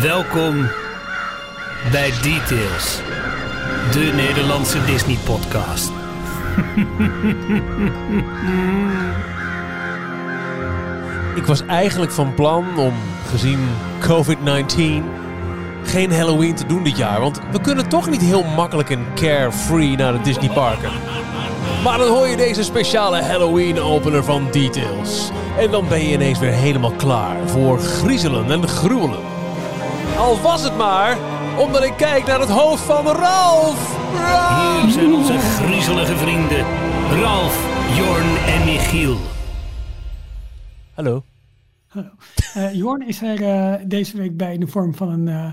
Welkom bij Details, de Nederlandse Disney-podcast. Ik was eigenlijk van plan om, gezien COVID-19, geen Halloween te doen dit jaar. Want we kunnen toch niet heel makkelijk en carefree naar de Disneyparken. Maar dan hoor je deze speciale Halloween-opener van Details. En dan ben je ineens weer helemaal klaar voor griezelen en gruwelen. Al was het maar omdat ik kijk naar het hoofd van Ralf. Hier zijn onze griezelige vrienden, Ralf, Jorn en Michiel. Hallo. Hallo. Eh, Jorn is er eh, deze week bij in de vorm van een, eh,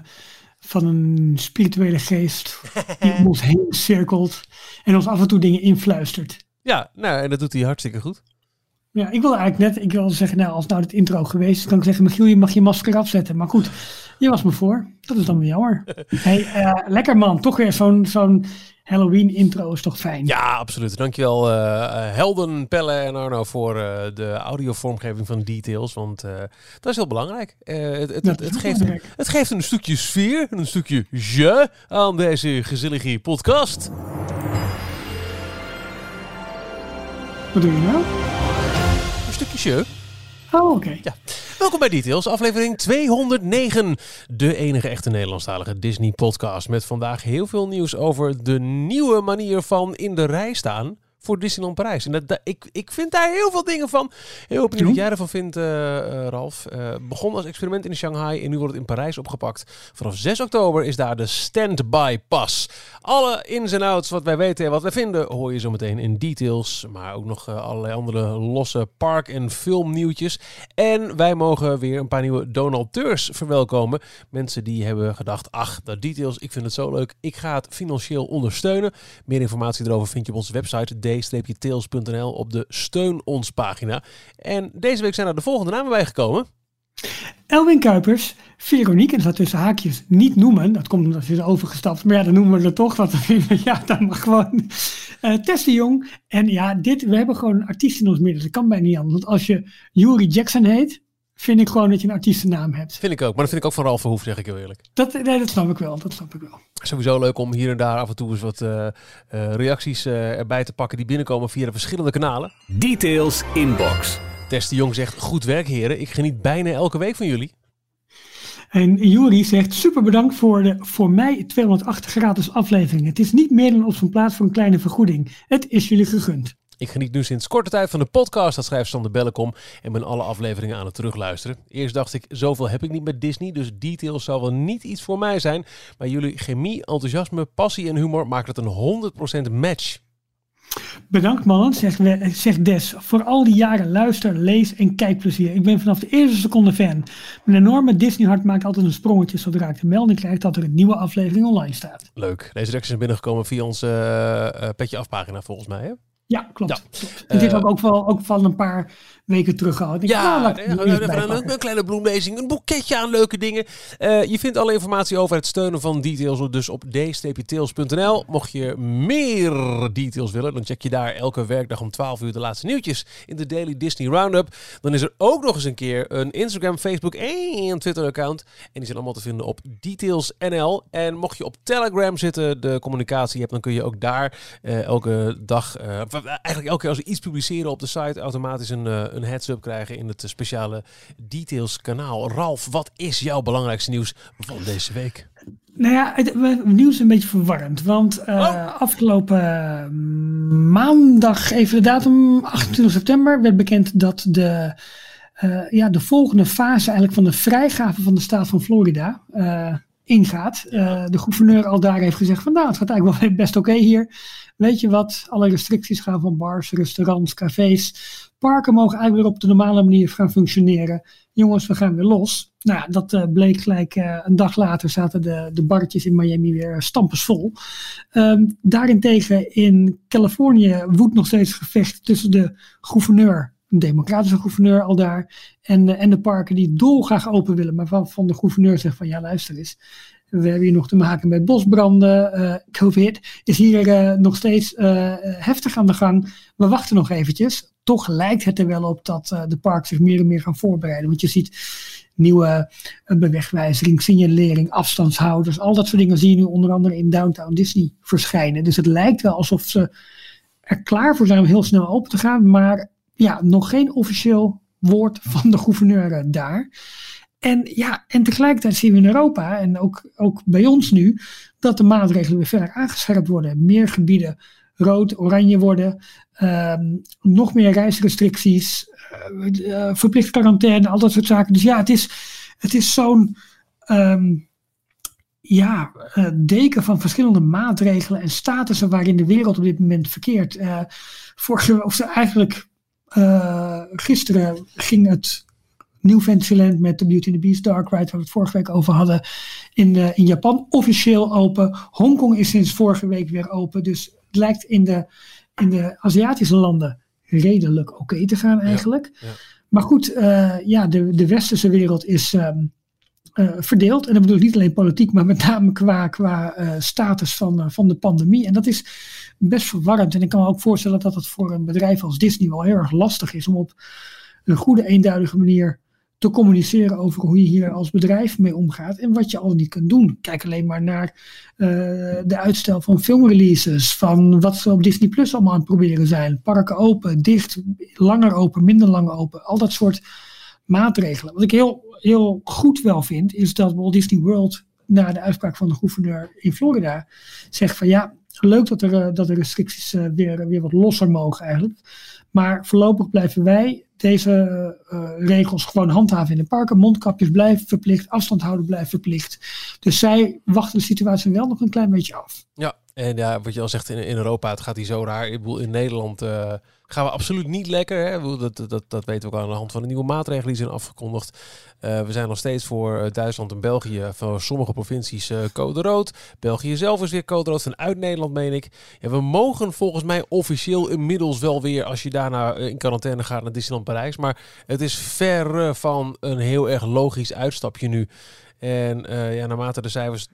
van een spirituele geest die om ons heen cirkelt en ons af en toe dingen influistert. Ja, nou, en dat doet hij hartstikke goed. Ja, ik wil eigenlijk net, ik wil zeggen, nou, als nou het intro geweest is, kan ik zeggen, Michiel, je mag je masker afzetten. Maar goed, je was me voor. Dat is dan weer jammer. hey, eh, lekker man, toch weer zo'n zo'n Halloween intro is toch fijn. Ja, absoluut. Dankjewel uh, uh, Helden, Pelle en Arno voor uh, de audiovormgeving van Details. Want dat is heel belangrijk. het, het, het, het geeft een, het geeft een stukje sfeer, een stukje je aan deze gezellige podcast. Wat doe je nou? Stukje je. Oh, oké. Okay. Ja. Welkom bij Details, aflevering 209. De enige echte Nederlandstalige Disney podcast. Met vandaag heel veel nieuws over de nieuwe manier van in de rij staan voor Disneyland Parijs. En dat, dat, ik, ik vind daar heel veel dingen van. Heel benieuwd wat jij ervan vindt, uh, uh, Ralf. Uh, begon als experiment in Shanghai en nu wordt het in Parijs opgepakt. Vanaf 6 oktober is daar de Standby Pass. Alle ins en outs wat wij weten en wat wij vinden hoor je zo meteen in details. Maar ook nog allerlei andere losse park- en filmnieuwtjes. En wij mogen weer een paar nieuwe donateurs verwelkomen. Mensen die hebben gedacht, ach, dat details, ik vind het zo leuk. Ik ga het financieel ondersteunen. Meer informatie erover vind je op onze website d-tails.nl op de Steun ons pagina. En deze week zijn er de volgende namen bijgekomen. Elwin Kuipers, Veronique, en dat tussen haakjes niet noemen. Dat komt omdat ze is overgestapt. Maar ja, dan noemen we het toch. Want ja, dat mag gewoon. Uh, Jong. En ja, dit, we hebben gewoon een artiest in ons midden. Dat kan bijna niet anders. Want als je Yuri Jackson heet, vind ik gewoon dat je een artiestennaam hebt. Vind ik ook, maar dat vind ik ook van Ralf Verhoef, zeg ik heel eerlijk. Dat, nee, dat snap ik wel, dat snap ik wel. Sowieso leuk om hier en daar af en toe eens wat uh, uh, reacties uh, erbij te pakken die binnenkomen via de verschillende kanalen. Details inbox. Tess de Jong zegt, goed werk heren, ik geniet bijna elke week van jullie. En Juri zegt, super bedankt voor de voor mij 208 gratis aflevering. Het is niet meer dan op zijn plaats voor een kleine vergoeding. Het is jullie gegund. Ik geniet nu sinds korte tijd van de podcast, dat schrijft Sander Bellekom, en ben alle afleveringen aan het terugluisteren. Eerst dacht ik, zoveel heb ik niet met Disney, dus details zal wel niet iets voor mij zijn. Maar jullie chemie, enthousiasme, passie en humor maken het een 100% match. Bedankt mannen, zegt, zegt Des. Voor al die jaren luister, lees en kijkplezier. Ik ben vanaf de eerste seconde fan. Mijn enorme Disney hart maakt altijd een sprongetje zodra ik de melding krijg dat er een nieuwe aflevering online staat. Leuk. Deze reacties zijn binnengekomen via onze uh, uh, petje afpagina volgens mij. Hè? Ja, klopt. Ja. klopt. En dit uh, ook, ook, wel, ook van een paar weken terug gehad. Ik ja, ah, ja een, kleine bloemlezing, een boeketje aan leuke dingen. Uh, je vindt alle informatie over het steunen van details dus op d-tails.nl. Mocht je meer details willen, dan check je daar elke werkdag om 12 uur de laatste nieuwtjes in de Daily Disney Roundup. Dan is er ook nog eens een keer een Instagram, Facebook en Twitter account. En die zijn allemaal te vinden op details.nl. En mocht je op Telegram zitten, de communicatie hebt, dan kun je ook daar uh, elke dag, eigenlijk elke keer als we iets publiceren op de site, automatisch een, uh, een heads-up krijgen in het speciale Details kanaal. Ralf, wat is jouw belangrijkste nieuws van deze week? Nou ja, het, het nieuws is een beetje verwarrend. Want uh, oh. afgelopen maandag, even de datum, 28 september, werd bekend dat de, uh, ja, de volgende fase eigenlijk van de vrijgave van de staat van Florida ingaat. Uh, de gouverneur al daar heeft gezegd van nou, het gaat eigenlijk wel best oké okay hier. Weet je wat, alle restricties gaan van bars, restaurants, cafés. Parken mogen eigenlijk weer op de normale manier gaan functioneren. Jongens, we gaan weer los. Nou ja, dat uh, bleek gelijk uh, een dag later zaten de, de barretjes in Miami weer stampensvol. Um, daarentegen in Californië woedt nog steeds gevecht tussen de gouverneur een democratische gouverneur al daar. En, en de parken die dolgraag open willen, maar van, van de gouverneur zegt van ja luister eens. We hebben hier nog te maken met bosbranden. Uh, COVID is hier uh, nog steeds heftig aan de gang. We wachten nog eventjes. Toch lijkt het er wel op dat de parken zich meer en meer gaan voorbereiden. Want je ziet nieuwe bewegwijzering, signalering, afstandshouders. Al dat soort dingen zie je nu onder andere in Downtown Disney verschijnen. Dus het lijkt wel alsof ze er klaar voor zijn om heel snel open te gaan. Maar ja, nog geen officieel woord van de gouverneur daar. En ja, en tegelijkertijd zien we in Europa en ook, ook bij ons nu dat de maatregelen weer verder aangescherpt worden. Meer gebieden rood, oranje worden, ehm, nog meer reisrestricties, uh, verplicht quarantaine, al dat soort zaken. Dus ja, het is, het is zo'n ehm, ja, deken van verschillende maatregelen en statussen waarin de wereld op dit moment verkeert. Vorige, of eigenlijk gisteren ging het Nieuw Fantasyland met The Beauty and the Beast Dark Ride, waar we het vorige week over hadden, in, uh, in Japan officieel open. Hongkong is sinds vorige week weer open. Dus het lijkt in de, in de Aziatische landen redelijk oké te gaan eigenlijk. Ja, Maar goed, uh, ja, de, de westerse wereld is um, uh, verdeeld. En dat bedoel ik niet alleen politiek, maar met name qua, qua status van, van de pandemie. En dat is best verwarrend. En ik kan me ook voorstellen dat het voor een bedrijf als Disney wel heel erg lastig is om op een goede, eenduidige manier te communiceren over hoe je hier als bedrijf mee omgaat en wat je al niet kunt doen. Kijk alleen maar naar de uitstel van filmreleases, van wat ze op Disney Plus allemaal aan het proberen zijn. Parken open, dicht, langer open, minder lang open, al dat soort maatregelen. Wat ik heel, heel goed wel vind, is dat Walt Disney World na de uitspraak van de gouverneur in Florida zegt van ja, leuk dat er, uh, dat de restricties uh, weer, weer wat losser mogen eigenlijk. Maar voorlopig blijven wij deze uh, regels gewoon handhaven in de parken. Mondkapjes blijven verplicht, afstand houden blijft verplicht. Dus zij wachten de situatie wel nog een klein beetje af. Ja, en ja, wat je al zegt, in, in Europa, het gaat hier zo raar. Ik bedoel, in Nederland gaan we absoluut niet lekker. Hè? Dat, dat, dat weten we ook aan de hand van de nieuwe maatregelen die zijn afgekondigd. Uh, we zijn nog steeds voor Duitsland en België, voor sommige provincies, uh, code rood. België zelf is weer code rood, vanuit Nederland meen ik. Ja, we mogen volgens mij officieel inmiddels wel weer, als je daarna in quarantaine gaat naar Disneyland Parijs. Maar het is verre van een heel erg logisch uitstapje nu. En ja, naarmate de cijfers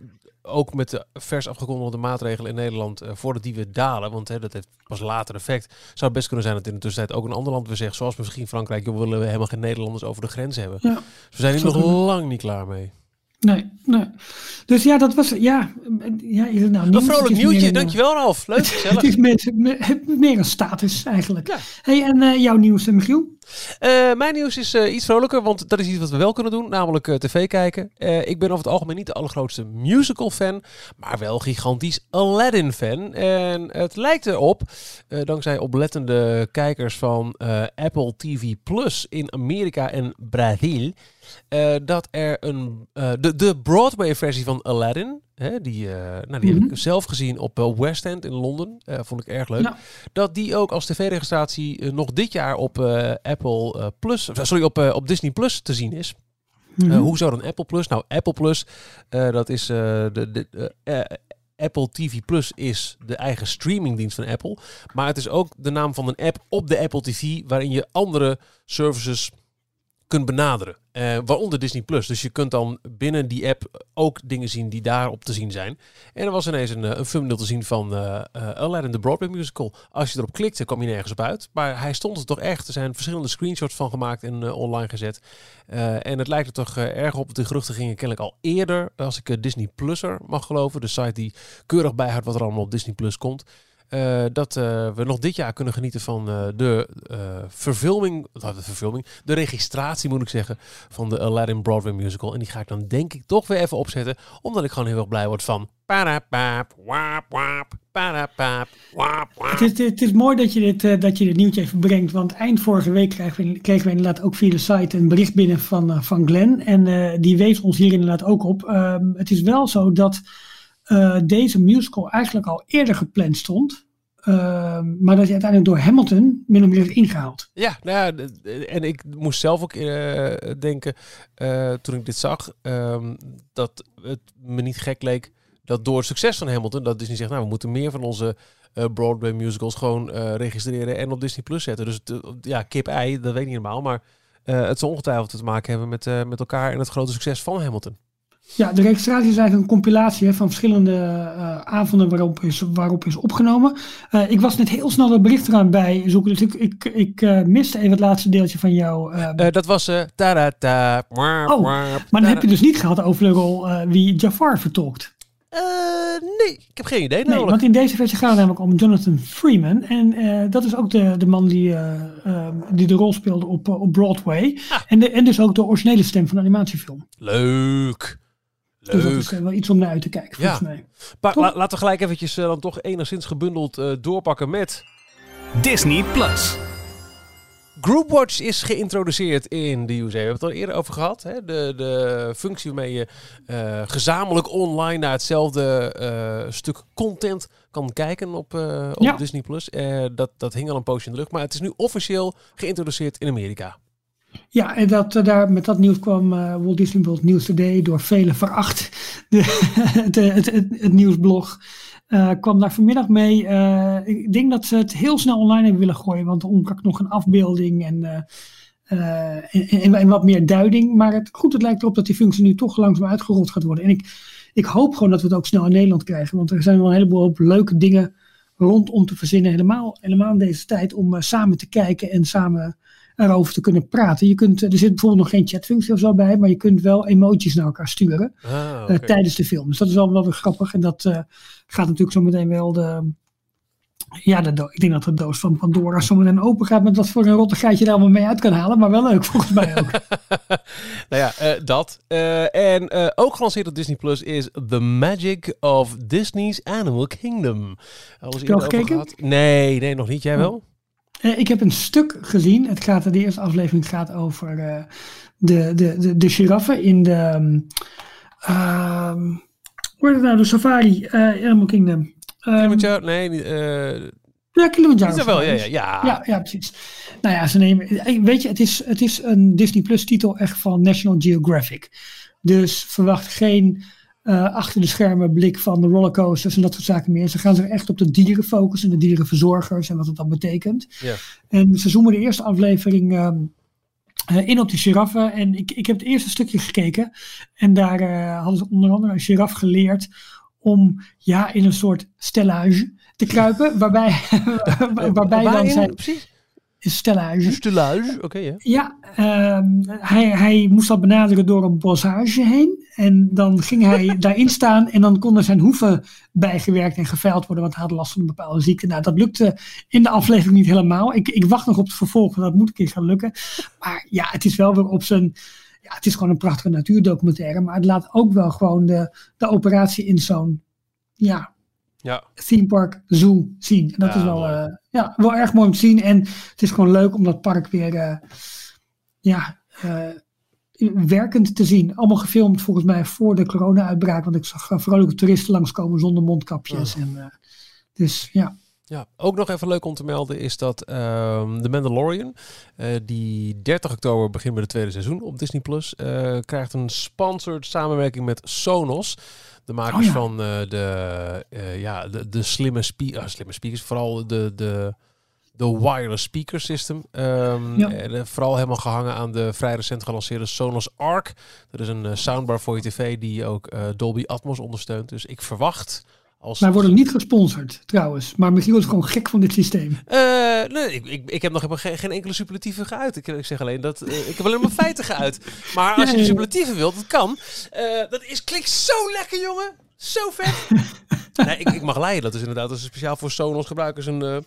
ook met de vers afgekondigde maatregelen in Nederland, uh, voordat die weer dalen, want hè, dat heeft pas later effect, zou het best kunnen zijn dat in de tussentijd ook een ander land weer zegt, zoals misschien Frankrijk, joh, willen we helemaal geen Nederlanders over de grens hebben. Ja, dus we zijn hier nog lang niet klaar mee. Nee, nee. Dus ja, dat was, ja, ja nou nieuws? Een vrolijk nieuwtje, dankjewel Ralf. Leuk, het is meer, meer, meer, een status eigenlijk. Ja. Hey, en uh, jouw nieuws, Michiel? Uh, mijn nieuws is uh, iets vrolijker, want dat is iets wat we wel kunnen doen, namelijk uh, tv kijken. ik ben over het algemeen niet de allergrootste musical fan, maar wel gigantisch Aladdin fan. En het lijkt erop, dankzij oplettende kijkers van Apple TV Plus in Amerika en Brazil, dat er een, de, de Broadway versie van Aladdin, Hè, die uh, nou, die mm -hmm. heb ik zelf gezien op uh, West End in Londen. Uh, vond ik erg leuk. Ja. Dat die ook als tv-registratie nog dit jaar op Apple Plus, sorry, op, op Disney Plus te zien is. Mm -hmm. hoe zou dan Apple Plus? Nou, Apple Plus, dat is de, de Apple TV Plus is de eigen streamingdienst van Apple. Maar het is ook de naam van een app op de Apple TV waarin je andere services kunt benaderen. Uh, waaronder Disney Plus. Dus je kunt dan binnen die app ook dingen zien die daarop te zien zijn. En er was ineens een, een thumbnail te zien van uh, uh, Aladdin the Broadway musical. Als je erop klikte, kwam je nergens op uit. Maar hij stond er toch echt. Er zijn verschillende screenshots van gemaakt en online gezet. en het lijkt er toch erg op. De geruchten gingen kennelijk al eerder. Als ik Disney Pluser mag geloven. De site die keurig bijhoudt wat er allemaal op Disney Plus komt. Uh, dat uh, we nog dit jaar kunnen genieten van uh, de verfilming, de verfilming, de registratie moet ik zeggen, van de Aladdin Broadway musical. En die ga ik dan denk ik toch weer even opzetten, omdat ik gewoon heel erg blij word van. Het is, het is mooi dat je, dit, dat je dit nieuwtje even brengt, want eind vorige week kregen we, kregen we inderdaad ook via de site een bericht binnen van, van Glenn. En die wees ons hier inderdaad ook op. Ehm, het is wel zo dat uh, deze musical eigenlijk al eerder gepland stond. Uh, maar dat is uiteindelijk door Hamilton min of meer ingehaald. Ja, nou ja, en ik moest zelf ook uh, denken toen ik dit zag, um, dat het me niet gek leek dat door het succes van Hamilton, dat Disney zegt, nou we moeten meer van onze Broadway musicals gewoon registreren en op Disney Plus zetten. Dus ja, kip-ei, dat weet ik niet helemaal, maar het zal ongetwijfeld te maken hebben met, met elkaar en het grote succes van Hamilton. Ja, de registratie is eigenlijk een compilatie hè, van verschillende uh, avonden waarop is, waarop is opgenomen. Uh, ik was net heel snel het bericht eraan bij zoeken, dus ik, ik, ik uh, miste even het laatste deeltje van jou. dat was ta ta Oh, maar dan heb je dus niet gehad over de rol wie Jafar vertolkt. nee, ik heb geen idee. Nee, want in deze versie gaat het namelijk om Jonathan Freeman. En dat is ook de, de man die, die de rol speelde op, op Broadway. Ah. En, de, en dus ook de originele stem van de animatiefilm. Leuk. Dus dat is wel iets om naar uit te kijken, volgens ja. mij. laten we gelijk eventjes uh, dan toch enigszins gebundeld uh, doorpakken met... Disney Plus. Groupwatch is geïntroduceerd in de USA. We hebben het al eerder over gehad. Hè? De, de functie waarmee je uh, gezamenlijk online naar hetzelfde stuk content kan kijken op, op ja. Disney Plus. dat, dat hing al een poosje in de lucht. Maar het is nu officieel geïntroduceerd in Amerika. Ja, en dat, eh, daar, met dat nieuws kwam uh, Walt Disney World News Today door velen veracht. De, het, het, het, het, nieuwsblog kwam daar vanmiddag mee. ik denk dat ze het heel snel online hebben willen gooien, want er ontbrak nog een afbeelding en, en, en, wat meer duiding. Maar het, goed, het lijkt erop dat die functie nu toch langzaam uitgerold gaat worden. En ik, ik hoop gewoon dat we het ook snel in Nederland krijgen, want er zijn wel een heleboel leuke dingen rondom te verzinnen. Helemaal, helemaal in deze tijd om samen te kijken en samen erover te kunnen praten. Je kunt, er zit bijvoorbeeld nog geen chatfunctie of zo bij, maar je kunt wel emojis naar elkaar sturen ah, eh, tijdens de film. Dus dat is wel, wel weer grappig. En dat uh, gaat natuurlijk zo meteen wel de. Ja, de ik denk dat de doos van Pandora zo meteen open gaat met wat voor een rottigheidje daar allemaal mee uit kan halen. Maar wel leuk, volgens mij ook. nou ja, uh, dat. en ook gelanceerd op Disney Plus is The Magic of Disney's Animal Kingdom. Heb je al gekeken? Gehad? Nee, nee, nog niet. Jij wel? Uh, ik heb een stuk gezien. Het gaat, de eerste aflevering gaat over uh, de, de, de, de giraffen in de. Um, hoe heet het nou? De safari, uh, Animal Kingdom. Um, Kilimanjaro? Nee, ja, Kilimanjaro. Is wel, ja, ja, ja. ja. Ja, precies. Nou ja, ze nemen. Weet je, het is, het is een Disney Plus titel echt van National Geographic. Dus verwacht geen uh, achter de schermen blik van de rollercoasters en dat soort zaken meer. Ze gaan zich echt op de dieren focussen, de dierenverzorgers en wat het dan betekent. Ja. En ze zoomen de eerste aflevering uh, in op die giraffen. En ik, ik heb het eerste stukje gekeken. En daar uh, hadden ze onder andere een giraf geleerd om ja, in een soort stellage te kruipen. waarbij waarbij dan zijn. Precies? stellage. Stellage, oké. ja, ja ehm, hij, hij moest dat benaderen door een bossage heen. En dan ging hij daarin staan en dan konden zijn hoeven bijgewerkt en geveild worden, want hij had last van een bepaalde ziekte. Nou, dat lukte in de aflevering niet helemaal. Ik, ik wacht nog op het vervolg, dat moet een keer gaan lukken. Maar ja, het is wel weer op zijn. Ja, het is gewoon een prachtige natuurdocumentaire, maar het laat ook wel gewoon de, de operatie in zo'n ja, ja. theme park zoo zien. En dat ja, is wel, uh, ja, wel erg mooi om te zien. En het is gewoon leuk om dat park weer uh, ja, uh, werkend te zien. Allemaal gefilmd volgens mij voor de corona-uitbraak. Want ik zag vrolijke toeristen langskomen zonder mondkapjes. En, dus ja. Ja, ook nog even leuk om te melden is dat uh, The Mandalorian, uh, die 30 oktober begint met het tweede seizoen op Disney Plus, uh, krijgt een sponsored samenwerking met Sonos. De makers oh van de, ja, de, de slimme, spe slimme speakers, vooral de, de, de wireless speaker system. Um, ja. en, vooral helemaal gehangen aan de vrij recent gelanceerde Sonos Arc. Dat is een soundbar voor je tv die ook Dolby Atmos ondersteunt. Dus ik verwacht als... Wij worden niet gesponsord trouwens, maar Michiel is gewoon gek van dit systeem. Uh, nee, ik, ik, ik heb nog helemaal geen, geen enkele superlatieve geuit. Ik, ik zeg alleen dat uh, ik heb alleen maar feiten geuit. Maar als je superlatieven wilt, dat kan. Uh, dat is, klinkt zo lekker, jongen. Zo vet. nee, ik, ik mag leiden. Dat is inderdaad dat is speciaal voor Sonos gebruikers een,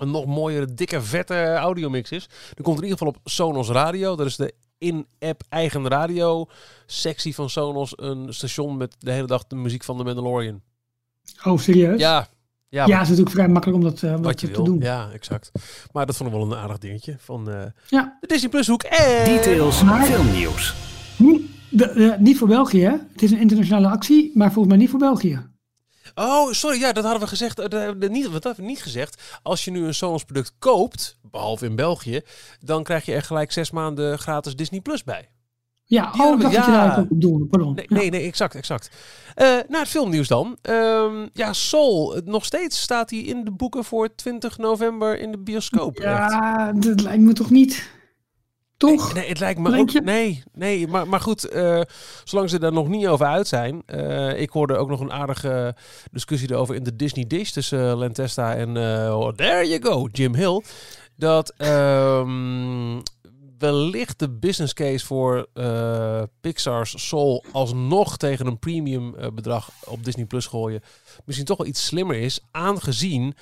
een nog mooiere, dikke, vette audiomix is. Er komt in ieder geval op Sonos Radio. Dat is de in-app eigen radio sectie van Sonos. Een station met de hele dag de muziek van de Mandalorian. Oh, serieus? Ja. Ja, ja, het is natuurlijk vrij makkelijk om dat, uh, wat je te doen. Ja, exact. Maar dat vond ik wel een aardig dingetje van uh, ja. de Disney Plus hoek. En... Details, filmnieuws. Niet, niet voor België, hè? Het is een internationale actie, maar volgens mij niet voor België. Oh, sorry, ja, dat hadden we gezegd. Dat hebben we niet, wat hebben we niet gezegd. Als je nu een Sonos product koopt, behalve in België, dan krijg je er gelijk zes maanden gratis Disney Plus bij. Ja, oh, ja. dat je daar ook op doen. Pardon. Nee, nee, nee, exact, exact. Uh, naar het filmnieuws dan. Uh, ja, Soul, nog steeds staat hij in de boeken voor 20 november in de bioscoop. Ja, dat lijkt me toch niet. Toch? Nee, het lijkt me ook. Nee, nee, maar, maar goed, eh, zolang ze daar nog niet over uit zijn. eh, ik hoorde ook nog een aardige discussie erover in de Disney Dish tussen uh, Lentesta en eh, oh, there you go, Jim Hill. Dat ehm, wellicht de business case voor eh, Pixar's Soul alsnog tegen een premium eh, bedrag op Disney Plus gooien misschien toch wel iets slimmer is, aangezien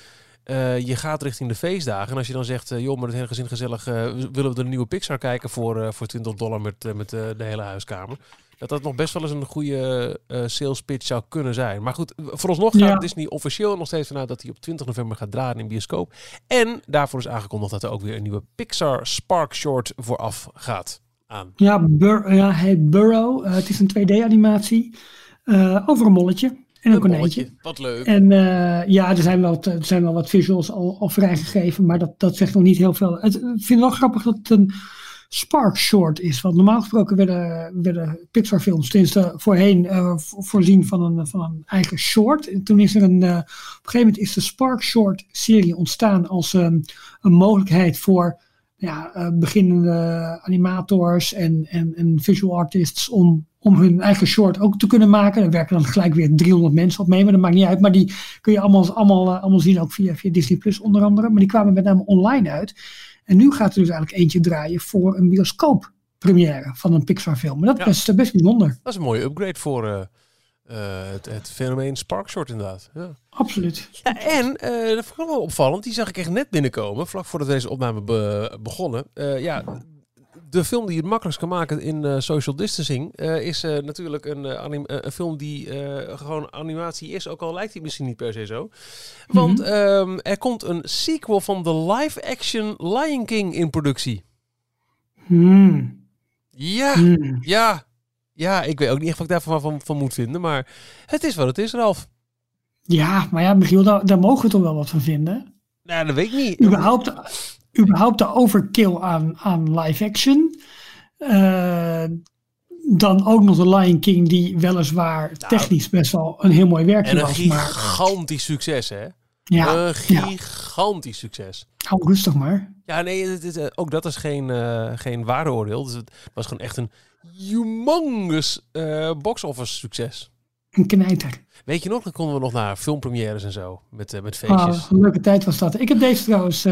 uh, je gaat richting de feestdagen. En als je dan zegt, uh, joh, maar het hele gezin gezellig, uh, willen we de nieuwe Pixar kijken voor, voor 20 dollar met, met de hele huiskamer. Dat dat nog best wel eens een goede sales pitch zou kunnen zijn. Maar goed, vooralsnog gaat ja. Disney officieel nog steeds vanuit dat hij op 20 november gaat draaien in bioscoop. En daarvoor is aangekondigd dat er ook weer een nieuwe Pixar Spark Short vooraf gaat aan. Ja, Bur ja hij Burrow. het is een 2D-animatie over een molletje. En een, een konijntje. Wat leuk. En uh, ja, er zijn, wel, er zijn wel wat visuals al, al vrijgegeven, maar dat, dat zegt nog niet heel veel. Het, ik vind het wel grappig dat het een Spark Short is. Want normaal gesproken werden, werden Pixar films tenminste voorheen uh, voorzien van een, van een eigen short. En toen is er een, uh, op een gegeven moment is de Spark Short serie ontstaan als um, een mogelijkheid voor ja, uh, beginnende animators en, en, en visual artists om, om hun eigen short ook te kunnen maken. Daar werken dan gelijk weer 300 mensen op mee, maar dat maakt niet uit. Maar die kun je allemaal, allemaal, uh, allemaal zien, ook via, via Disney Plus onder andere. Maar die kwamen met name online uit. En nu gaat er dus eigenlijk eentje draaien voor een bioscoop première van een Pixar film. Maar dat Ja. is best, best bijzonder. Dat is een mooie upgrade voor eh, eh, het, het fenomeen Spark Short inderdaad. Ja. Absoluut. Ja, en eh, dat vond ik wel opvallend. Die zag ik echt net binnenkomen, vlak voordat deze opname be- begonnen. Eh, ja, de film die het makkelijkst kan maken in eh, social distancing eh, is eh, natuurlijk een, een film die gewoon animatie is, ook al lijkt die misschien niet per se zo. Want Mhm. ehm, er komt een sequel van de live-action Lion King in productie. Hmm. Ja, Hmm. ja, ja. Ik weet ook niet echt wat ik daarvan van, van moet vinden, maar het is wat het is, Ralf. Ja, maar ja, Michiel, daar, daar mogen we toch wel wat van vinden. Nou, dat weet ik niet. überhaupt, überhaupt de overkill aan, aan live action. Eh, dan ook nog de Lion King, die weliswaar technisch best wel een heel mooi werkje En een was. Maar gigantisch succes, hè? ja, Een ja, gigantisch succes. hou rustig maar. Ja, nee, het, het, eh, ook dat is geen, eh, geen waardeoordeel. Dus het was gewoon echt een humongous eh box office succes. Een knijter. Weet je nog, dan konden we nog naar filmpremières en zo. Met, met feestjes. Ah, een leuke tijd was dat. Ik heb deze trouwens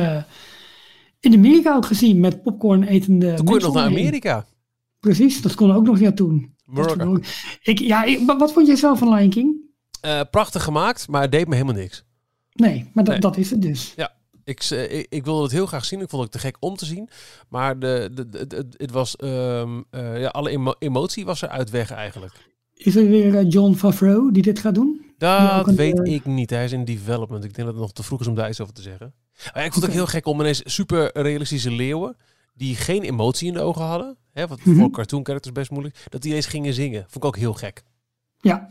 in Amerika ook gezien met popcorn etende Toen kon je nog naar. Amerika. Precies, dat kon ook nog ja toen. Ook- Ik, ja, ik, wat vond jij zelf van Lion King? Eh, prachtig gemaakt, maar het deed me helemaal niks. Nee, maar dat, Nee. dat is het dus. Ik, eh, ik, ik wilde het heel graag zien. Ik vond het te gek om te zien. Maar de, de, het was, ehm, eh, ja, alle emo- emotie was er uit weg eigenlijk. Is er weer eh, John Favreau die dit gaat doen? Ja, Dat weet ik niet. Hij is in development. Ik denk dat het nog te vroeg is om daar iets over te zeggen. Maar ik vond het ook heel gek om ineens super realistische leeuwen... die geen emotie in de ogen hadden... Hè, wat Mhm. voor cartoon characters best moeilijk... dat die ineens gingen zingen. Vond ik ook heel gek. Ja.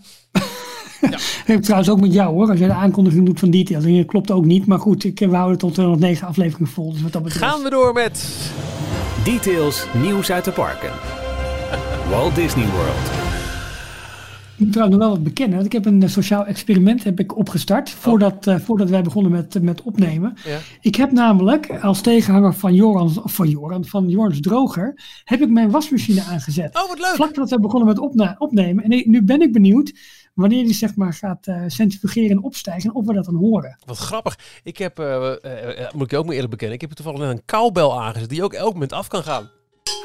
Ik trouwens ook met jou hoor, als jij de aankondiging doet van details. En dat klopt ook niet, maar goed, ik, we houden tot 209 afleveringen vol. Dus wat dat betreft. Gaan we door met... Details nieuws uit de parken. Walt Disney World. Ik moet trouwens nog wel wat bekennen, want ik heb een eh, sociaal experiment heb ik opgestart voordat, eh, voordat wij begonnen met, met opnemen. Ja. Ik heb namelijk als tegenhanger van Joran, van Joran, van Jorns Droger, heb ik mijn wasmachine aangezet. Oh, wat leuk! Vlak voordat we begonnen met opna- opnemen. En ik- nu ben ik benieuwd wanneer die zeg maar gaat eh, centrifugeren en opstijgen en of we dat dan horen. Wat grappig. Ik heb, moet ik je ook maar eerlijk bekennen... ik heb toevallig net een kouwbel aangezet... die ook elk moment af kan gaan.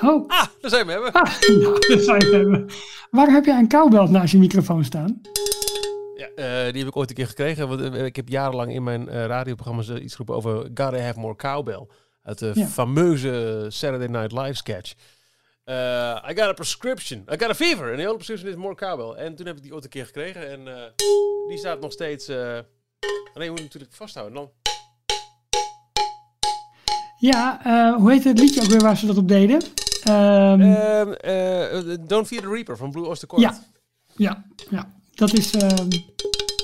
Oh, Ah, daar zijn we hebben. ah, nou, dat zou je hebben. Waar heb jij een koubel naast je microfoon staan? Ja, eh, die heb ik ooit een keer gekregen. Want, eh, ik heb jarenlang in mijn eh, radioprogramma's iets geroepen over Gotta Have More Cowbell. Uit de Ja. fameuze Saturday Night Live sketch. Eh, I got a prescription. I got a fever. En the only prescription is more cowbell. En toen heb ik die ooit een keer gekregen. En eh, die staat nog steeds... eh alleen je moet natuurlijk vasthouden. Dan... Ja, eh, hoe heet het liedje ook weer waar ze dat op deden? Ehm, Ehm, eh, Don't Fear the Reaper van Blue Oyster Cult. Ja. ja, ja, dat is... ehm,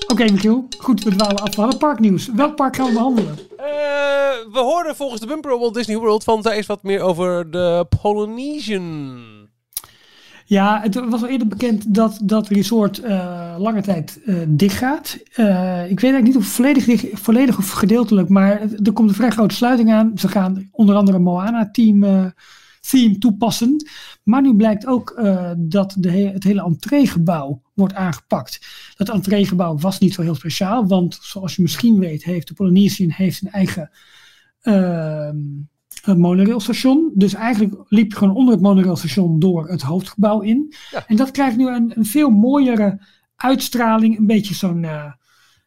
Oké, Michiel. Goed, we dwalen af. We parknieuws. Welk park gaan we behandelen? Eh, we hoorden volgens de bumper Walt Disney World van daar is wat meer over de Polynesian. Ja, het was al eerder bekend dat dat resort eh, lange tijd eh dicht gaat. Eh, ik weet eigenlijk niet of volledig, volledig of gedeeltelijk, maar er komt een vrij grote sluiting aan. Ze gaan onder andere Moana-team theme toepassen. Maar nu blijkt ook dat de het hele entreegebouw wordt aangepakt. Dat entreegebouw was niet zo heel speciaal, want zoals je misschien weet, heeft de Polynesian heeft een eigen ehm, een monorailstation. Dus eigenlijk liep je gewoon onder het monorailstation door het hoofdgebouw in. En dat krijgt nu een, een, veel mooiere uitstraling. Een beetje zo'n uh,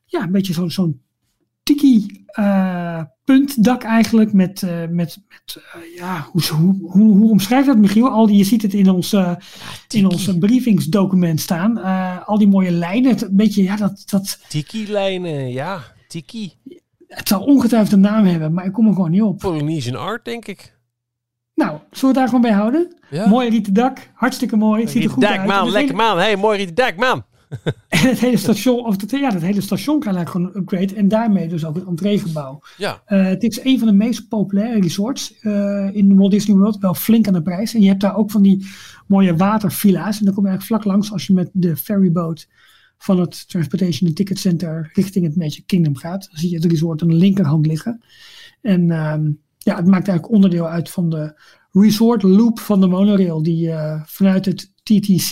ja, een beetje zo'n zo'n tiki uh, puntdak eigenlijk. Met, uh, met, met ja, hoe, hoe, hoe, hoe omschrijf je dat Michiel? Al die, je ziet het in ons, ja, in ons briefingsdocument staan. al die mooie lijnen. Het, een beetje, ja, dat... dat Tiki-lijnen, ja. Tiki. Het zal ongetwijfeld een naam hebben, maar ik kom er gewoon niet op. Polynesian art, denk ik. Nou, zullen we het daar gewoon bij houden? Ja. Mooi rieten dak, hartstikke mooi. Het ziet er goed dak, uit. Man, lekker man. Hey, mooi rieten dak, man. en het hele station, of het, ja, het hele station kan eigenlijk gewoon een upgrade. En daarmee dus ook het entreegebouw. Ja. Uh, het is een van de meest populaire resorts uh, in Walt Disney World. Wel flink aan de prijs. En je hebt daar ook van die mooie watervilla's. En dan kom je eigenlijk vlak langs als je met de ferryboot van het Transportation and Ticket Center richting het Magic Kingdom gaat. Dan zie je het resort aan de linkerhand liggen. En ehm, ja, het maakt eigenlijk onderdeel uit van de resort loop van de monorail, die uh, vanuit het TTC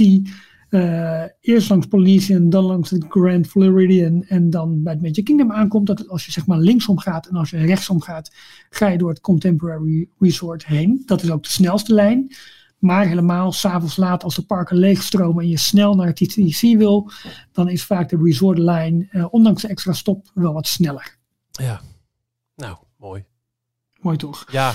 eh, eerst langs Polynesian, dan langs het Grand Floridian en dan bij het Magic Kingdom aankomt. Dat als je zeg maar linksom gaat en als je rechtsom gaat, ga je door het Contemporary Resort heen. Dat is ook de snelste lijn. Maar helemaal s'avonds laat als de parken leegstromen en je snel naar het TTC wil, dan is vaak de resort line, uh, ondanks de extra stop, wel wat sneller. Ja, nou, mooi. Mooi toch? Ja.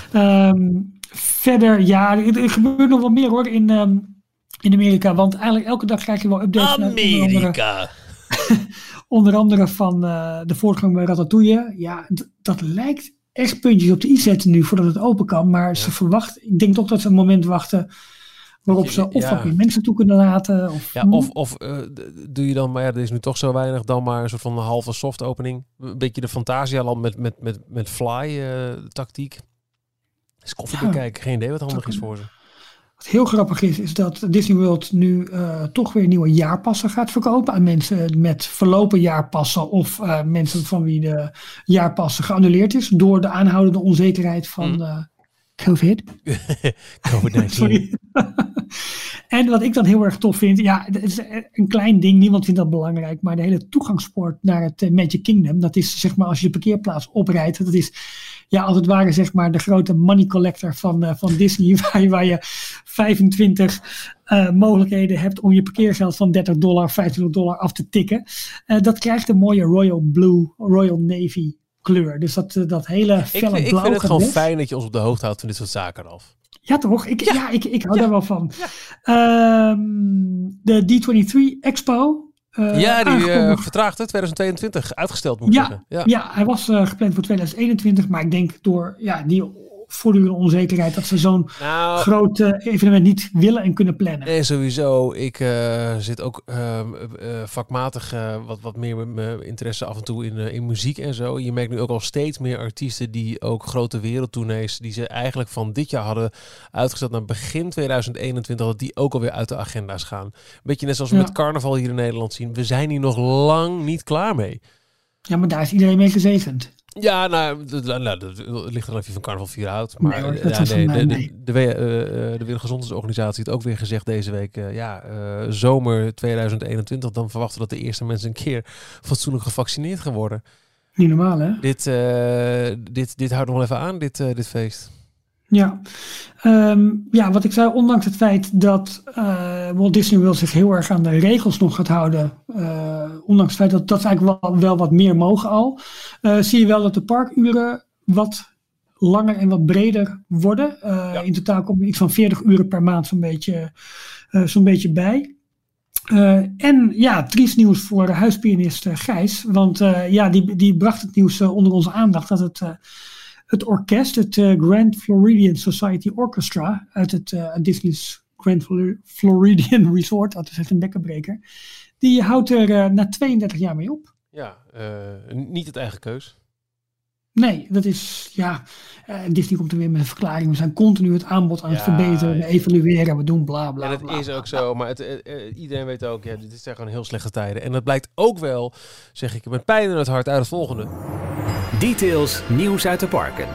Um, verder, ja, er, gebeurt nog wel meer hoor in, um, in Amerika. Want eigenlijk elke dag krijg je wel updates. Amerika! Onder andere, van uh, de voortgang bij Ratatouille. Ja, dat lijkt echt puntjes op de i zetten nu voordat het open kan. Maar ze verwachten, ik denk toch dat ze een moment wachten waarop ze of ja. mensen toe kunnen laten. Of, ja, of, of uh, doe je dan, maar ja, er is nu toch zo weinig, dan maar een soort van een halve soft opening. Een beetje de Fantasialand met, met, met, met fly uh, tactiek. Is koffie bekijken, geen idee wat handig is voor ze. Wat heel grappig is, is dat Disney World nu uh, toch weer nieuwe jaarpassen gaat verkopen aan mensen met verlopen jaarpassen of uh, mensen van wie de jaarpassen geannuleerd is door de aanhoudende onzekerheid van uh, COVID. COVID-19. en wat ik dan heel erg tof vind, ja, het is een klein ding, niemand vindt dat belangrijk, maar de hele toegangspoort naar het Magic Kingdom, dat is zeg maar als je de parkeerplaats oprijdt, dat is ja, als het ware zeg maar de grote money collector van, uh, van Disney, waar je, waar je 25 uh, mogelijkheden hebt om je parkeergeld van 30 dollar, 25 dollar af te tikken. Uh, dat krijgt een mooie Royal Blue, Royal Navy kleur. Dus dat, dat hele felle ik, blauw. Ik vind het gewoon fijn dat je ons op de hoogte houdt van dit soort zaken, af. Ja, toch? Ik, ja. ja ik, ik hou ja. daar wel van. Ja. Um, de D23 Expo uh, ja, die uh, vertraagde 2022, uitgesteld moet ja, zeggen. Ja. ja, hij was uh, gepland voor 2021, maar ik denk door ja, die voortdurende onzekerheid dat ze zo'n nou, groot uh, evenement niet willen en kunnen plannen. Nee, sowieso. Ik uh, zit ook uh, vakmatig wat, wat meer met mijn interesse af en toe in, in muziek en zo. Je merkt nu ook al steeds meer artiesten die ook grote wereldtournees, die ze eigenlijk van dit jaar hadden uitgesteld naar begin 2021, dat die ook alweer uit de agenda's gaan. Beetje net zoals we ja. met carnaval hier in Nederland zien. We zijn hier nog lang niet klaar mee. Ja, maar daar is iedereen mee gezegend. Ja, nou, nou dat ligt er even van carnaval 4 houdt. Maar nee, ja, nee, de, de, de, de, uh, de Wereldgezondheidsorganisatie heeft ook weer gezegd deze week, uh, ja, uh, zomer 2021, dan verwachten dat de eerste mensen een keer fatsoenlijk gevaccineerd gaan worden. Niet normaal, hè? Dit, dit, dit houdt nog wel even aan, dit, dit feest. Ja. Um, ja, wat ik zei, ondanks het feit dat uh, Walt Disney World zich heel erg aan de regels nog gaat houden, uh, ondanks het feit dat dat eigenlijk wel, wel wat meer mogen al, uh, zie je wel dat de parkuren wat langer en wat breder worden. Ja. In totaal komt er iets van 40 uren per maand zo'n beetje, zo'n beetje bij. en ja, triest nieuws voor huispianist Gijs, want ja, die, die bracht het nieuws onder onze aandacht dat het het orkest, het uh, Grand Floridian Society Orchestra uit het uh, Disney's Grand Floridian Resort, dat is echt een bekkenbreker, die houdt er uh, na 32 jaar mee op. Ja, niet het eigen keus. Nee, dat is, ja, Disney komt er weer met een verklaring. We zijn continu het aanbod aan het verbeteren, we evalueren, we doen bla bla. En het bla, is ook zo, maar het, iedereen weet ook, ja, dit zijn gewoon heel slechte tijden. En dat blijkt ook wel, zeg ik met pijn in het hart, uit het volgende. Details nieuws uit de parken.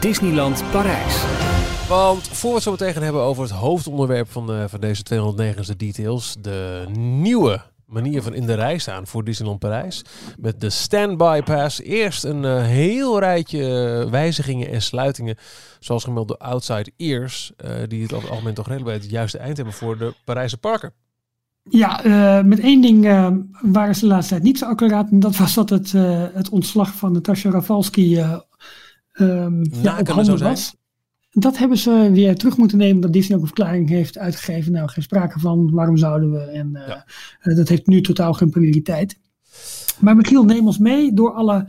Disneyland Parijs. Want voor we het zo meteen hebben over het hoofdonderwerp van, van deze 209 details, de nieuwe manier van in de rij staan voor Disneyland Parijs. Met de Standby Pass. Eerst een uh, heel rijtje wijzigingen en sluitingen. Zoals gemeld door Outside Ears. Uh, die het over het algemeen toch redelijk bij het juiste eind hebben voor de Parijse parken. Ja, uh, met één ding waren ze de laatste tijd niet zo accuraat. En dat was dat het, het ontslag van Natasja Rafalski um, ja, op handen was. Dat hebben ze weer terug moeten nemen, dat Disney ook een verklaring heeft uitgegeven. Nou, geen sprake van, waarom zouden we? En dat heeft nu totaal geen prioriteit. Maar Michiel, neem ons mee door alle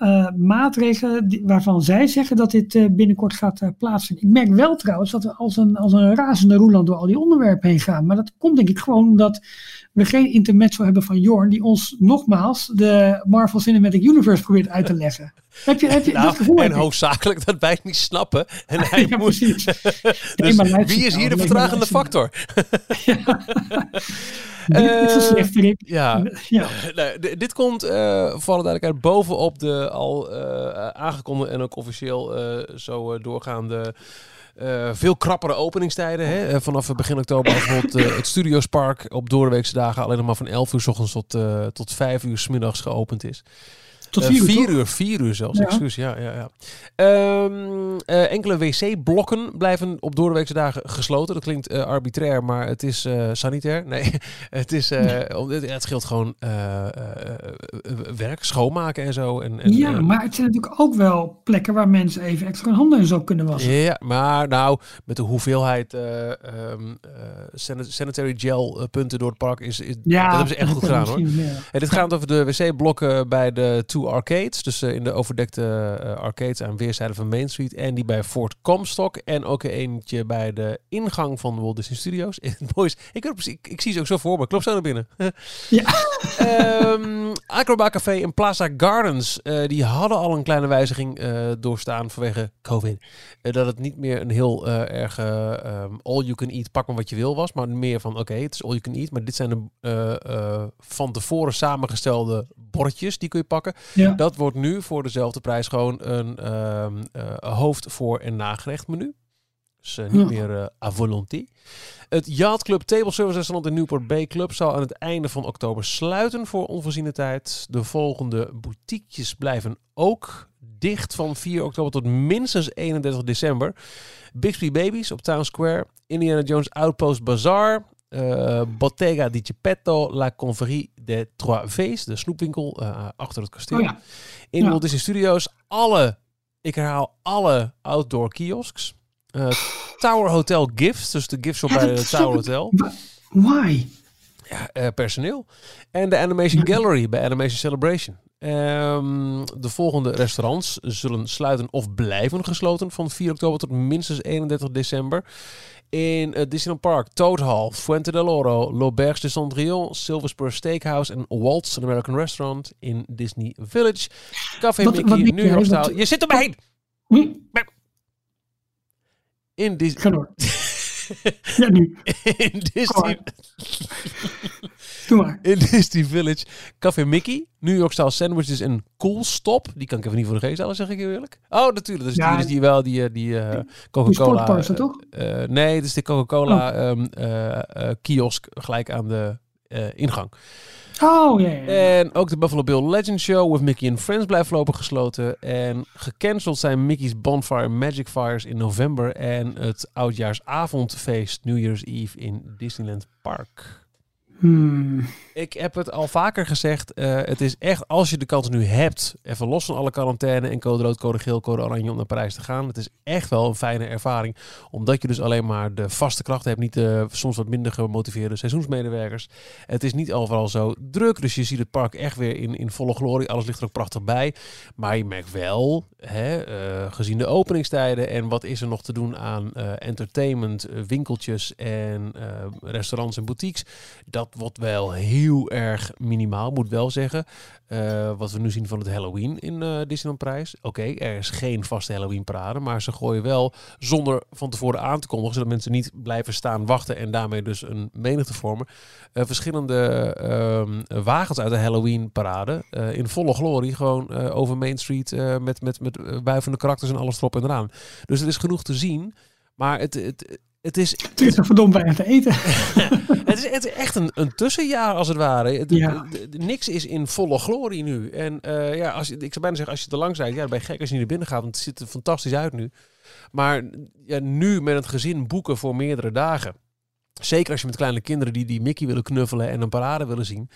uh, maatregelen die, waarvan zij zeggen dat dit uh, binnenkort gaat plaatsvinden. Ik merk wel trouwens dat we als een, als een razende roeland door al die onderwerpen heen gaan. Maar dat komt denk ik gewoon omdat we geen intermezzo hebben van Jorn, die ons nogmaals de Marvel Cinematic Universe probeert uit te leggen. Heb je, heb je nou, dat gevoel? En hoofdzakelijk dat wij het niet snappen. En hij ja, moet... dus nee, wie is hier de vertragende factor? Dit slechterik. Ja, ja. nee, dit komt uh, voor alle duidelijkheid bovenop de al uh, aangekondigde en ook officieel uh, zo doorgaande uh, veel krappere openingstijden. Hè? vanaf begin oktober bijvoorbeeld uh, het Studiospark op doorweekse dagen alleen nog maar van 11 uur s ochtends tot, tot 5 uur s middags geopend is. Tot vier, uh, vier uur, vier uur zelfs, ja. excuus. Ja, ja, ja. Um, uh, enkele wc-blokken blijven op doordeweekse dagen gesloten. Dat klinkt uh, arbitrair, maar het is sanitair. Nee, het, is, het, het scheelt gewoon werk, schoonmaken en zo. En, en ja, maar het zijn natuurlijk ook wel plekken waar mensen even extra hun handen en zo kunnen wassen. Ja, maar nou, met de hoeveelheid um, sanitary gel punten door het park is, is ja, dat hebben ze echt goed gedaan hoor. En dit gaat over de wc-blokken bij de Two Arcades. Dus uh, in de overdekte uh, arcades aan weerszijden van Main Street. En die bij Fort Comstock. En ook eentje bij de ingang van Walt Disney Studios. Boys, ik, ik, ik, zie ze ook zo voor me. Klopt zo naar binnen. ja. um, Acrobat Café in Plaza Gardens. Uh, die hadden al een kleine wijziging doorstaan vanwege COVID. dat het niet meer een heel erg um, all you can eat, pak maar wat je wil was. Maar meer van oké, okay, het is all you can eat. Maar dit zijn de van tevoren samengestelde bordjes. Die kun je pakken. Ja. Dat wordt nu voor dezelfde prijs gewoon een um, uh, hoofd voor en nagerecht menu. Dus uh, niet ja. meer uh, à volonté. Het Yacht Club Table Service Restaurant in Newport Bay Club zal aan het einde van oktober sluiten voor onvoorziene tijd. De volgende boutiquejes blijven ook dicht van 4 oktober tot minstens 31 december. Bixby Babies op Town Square, Indiana Jones Outpost Bazaar, uh, Bottega di Geppetto, La Converie de Trois V's, de snoepwinkel uh, achter het kasteel. Oh ja. In Ja. Walt Disney Studios alle, ik herhaal, alle outdoor kiosks. Uh, Tower Hotel Gifts, dus de gift shop Ja, bij de Tower. Hotel. Why? Ja, eh, personeel. En de Animation Gallery bij Animation Celebration. Ehm, de volgende restaurants zullen sluiten of blijven gesloten van 4 oktober tot minstens 31 december. In uh, Disneyland Park, Toad Hall, Fuente del Oro, L'Auberge de Cendrillon, Silver Spur Steakhouse en Walt's an American Restaurant in Disney Village. Café Wat- Mickey, wat New York. Je zit er maar heen! Hm, In, Dis Ga door. Ja, nu. in Disney... Doe maar. in Disney Village. Café Mickey, New York style sandwiches en Cool Stop. Die kan ik even niet voor de geest halen, zeg ik heel eerlijk. Oh, natuurlijk. Dat is Ja. die, is die wel, die, eh, die eh, Die Coca-Cola. is dat toch? eh, nee, het is de Coca-Cola ehm, eh, eh, kiosk gelijk aan de eh, ingang. Oh, ja. En ook de Buffalo Bill Legend Show with Mickey and Friends blijft voorlopig gesloten. En gecanceld zijn Mickey's Bonfire Magic Fires in november. En het oudjaarsavondfeest New Year's Eve in Disneyland Park. Hmm. Ik heb het al vaker gezegd. eh, het is echt, als je de kans nu hebt, even los van alle quarantaine en code rood, code geel, code oranje om naar Parijs te gaan. Het is echt wel een fijne ervaring. Omdat je dus alleen maar de vaste krachten hebt, niet de soms wat minder gemotiveerde seizoensmedewerkers. Het is niet overal zo druk, dus je ziet het park echt weer in, in volle glorie. Alles ligt er ook prachtig bij. Maar je merkt wel, hè, eh, gezien de openingstijden en wat is er nog te doen aan eh, entertainment, winkeltjes en restaurants en boutiques. Dat wordt wel heel erg minimaal, moet wel zeggen. Eh, wat we nu zien van het Halloween in eh Disneyland Prijs. Oké, er is geen vaste Halloween parade, maar ze gooien wel zonder van tevoren aan te kondigen, zodat mensen niet blijven staan wachten en daarmee dus een menigte vormen. eh, verschillende ehm, wagens uit de Halloween parade in volle glorie gewoon over Main Street met, met, met wuivende karakters en alles erop en eraan. Dus er is genoeg te zien. Maar het, het, het is... Het is nog verdomd weinig te eten. het, is, het is echt een, een tussenjaar als het ware. Het- Ja. niks is in volle glorie nu. En eh, ja, als je, ik zou bijna zeggen, als je te lang bent, ja, dan ben je gek als je niet naar binnen gaat. Want het ziet er fantastisch uit nu. Maar ja, nu met het gezin boeken voor meerdere dagen. Zeker als je met kleine kinderen die, die Mickey willen knuffelen en een parade willen zien.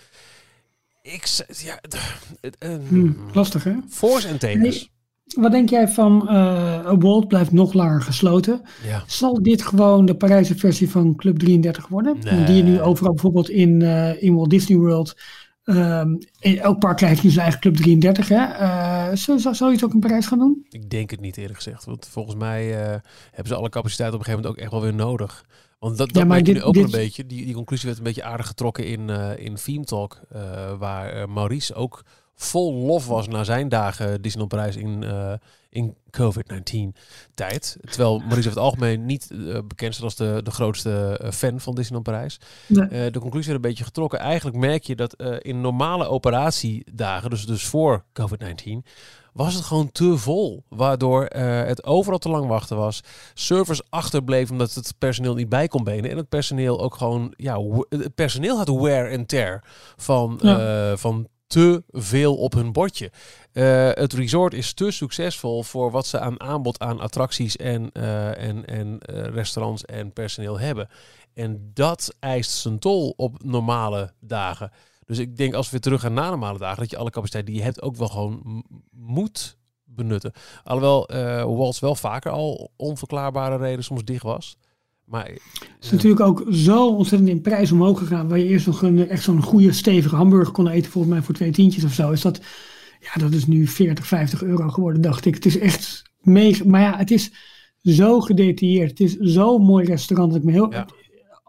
Ik, ja, d- het, eh, Hm, lastig hè? Voor's en tegens. Wat denk jij van eh Walt blijft nog langer gesloten? Ja. Zal dit gewoon de Parijse versie van Club 33 worden? Nee. Die je nu overal bijvoorbeeld in, eh, in Walt Disney World. ehm, in elk park krijgt nu zijn eigen Club 33. Hè? Eh, zou, zou, je het ook in Parijs gaan doen? Ik denk het niet eerlijk gezegd. Want volgens mij eh, hebben ze alle capaciteit op een gegeven moment ook echt wel weer nodig. Want dat, dat Ja, maar dit- nu ook wel dit- een beetje. Die, die conclusie werd een beetje aardig getrokken in, eh in Theme Talk. eh, waar eh, Maurice ook vol lof was na zijn dagen Disneyland Parijs in, eh, in COVID-19 tijd. Terwijl Maurice over het algemeen niet eh, bekend staat als de, de grootste eh, fan van Disneyland Parijs. Nee. De conclusie werd een beetje getrokken. Eigenlijk merk je dat in normale operatiedagen, dus, dus voor COVID-19, was het gewoon te vol. Waardoor het overal te lang wachten was. Servers achterbleven omdat het personeel niet bij kon benen. En het personeel ook gewoon, ja, het personeel had wear and tear van, Ja. van te veel op hun bordje. Eh, het resort is te succesvol voor wat ze aan aanbod aan attracties en, eh, en, en eh, restaurants en personeel hebben. En dat eist zijn tol op normale dagen. Dus ik denk als we weer terug gaan naar normale dagen, dat je alle capaciteit die je hebt ook wel gewoon moet benutten. Alhoewel Waltz wel vaker al onverklaarbare reden soms dicht was. Maar Het is natuurlijk ook zo ontzettend in prijs omhoog gegaan. Waar je eerst nog een, echt zo'n goede stevige hamburger kon eten. Volgens mij voor twee tientjes of zo. Is dat, ja, dat is nu 40, 50 euro geworden, dacht ik. Het is echt mega. Maar ja, het is zo gedetailleerd. Het is zo'n mooi restaurant. Dat ik me heel, Ja.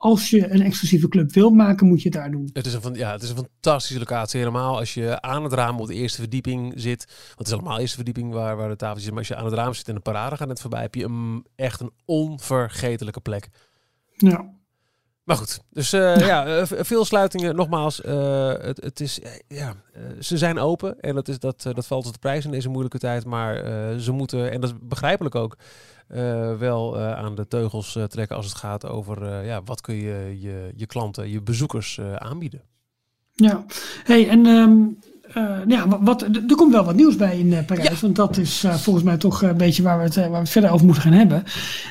Als je een exclusieve club wil maken, moet je het daar doen. Het is, een, ja, het is een fantastische locatie. Helemaal als je aan het raam op de eerste verdieping zit. Want het is allemaal de eerste verdieping waar, waar de tafel zit. Maar als je aan het raam zit en de parade gaat net voorbij, heb je een, echt een onvergetelijke plek. Ja. Maar goed, dus eh, ja, eh, veel sluitingen. Nogmaals, eh, het, het is, ja, ze zijn open en dat, is, dat, dat valt tot de prijs in deze moeilijke tijd. Maar ze moeten, en dat is begrijpelijk ook, wel eh, aan de teugels eh, trekken als het gaat over eh, ja, wat kun je je, je klanten, je bezoekers eh, aanbieden. Ja, hey, en ehm, eh, ja, wat, er komt wel wat nieuws bij in eh, Parijs. Want dat is eh, volgens mij toch een beetje waar we, het, eh, waar we het verder over moeten gaan hebben.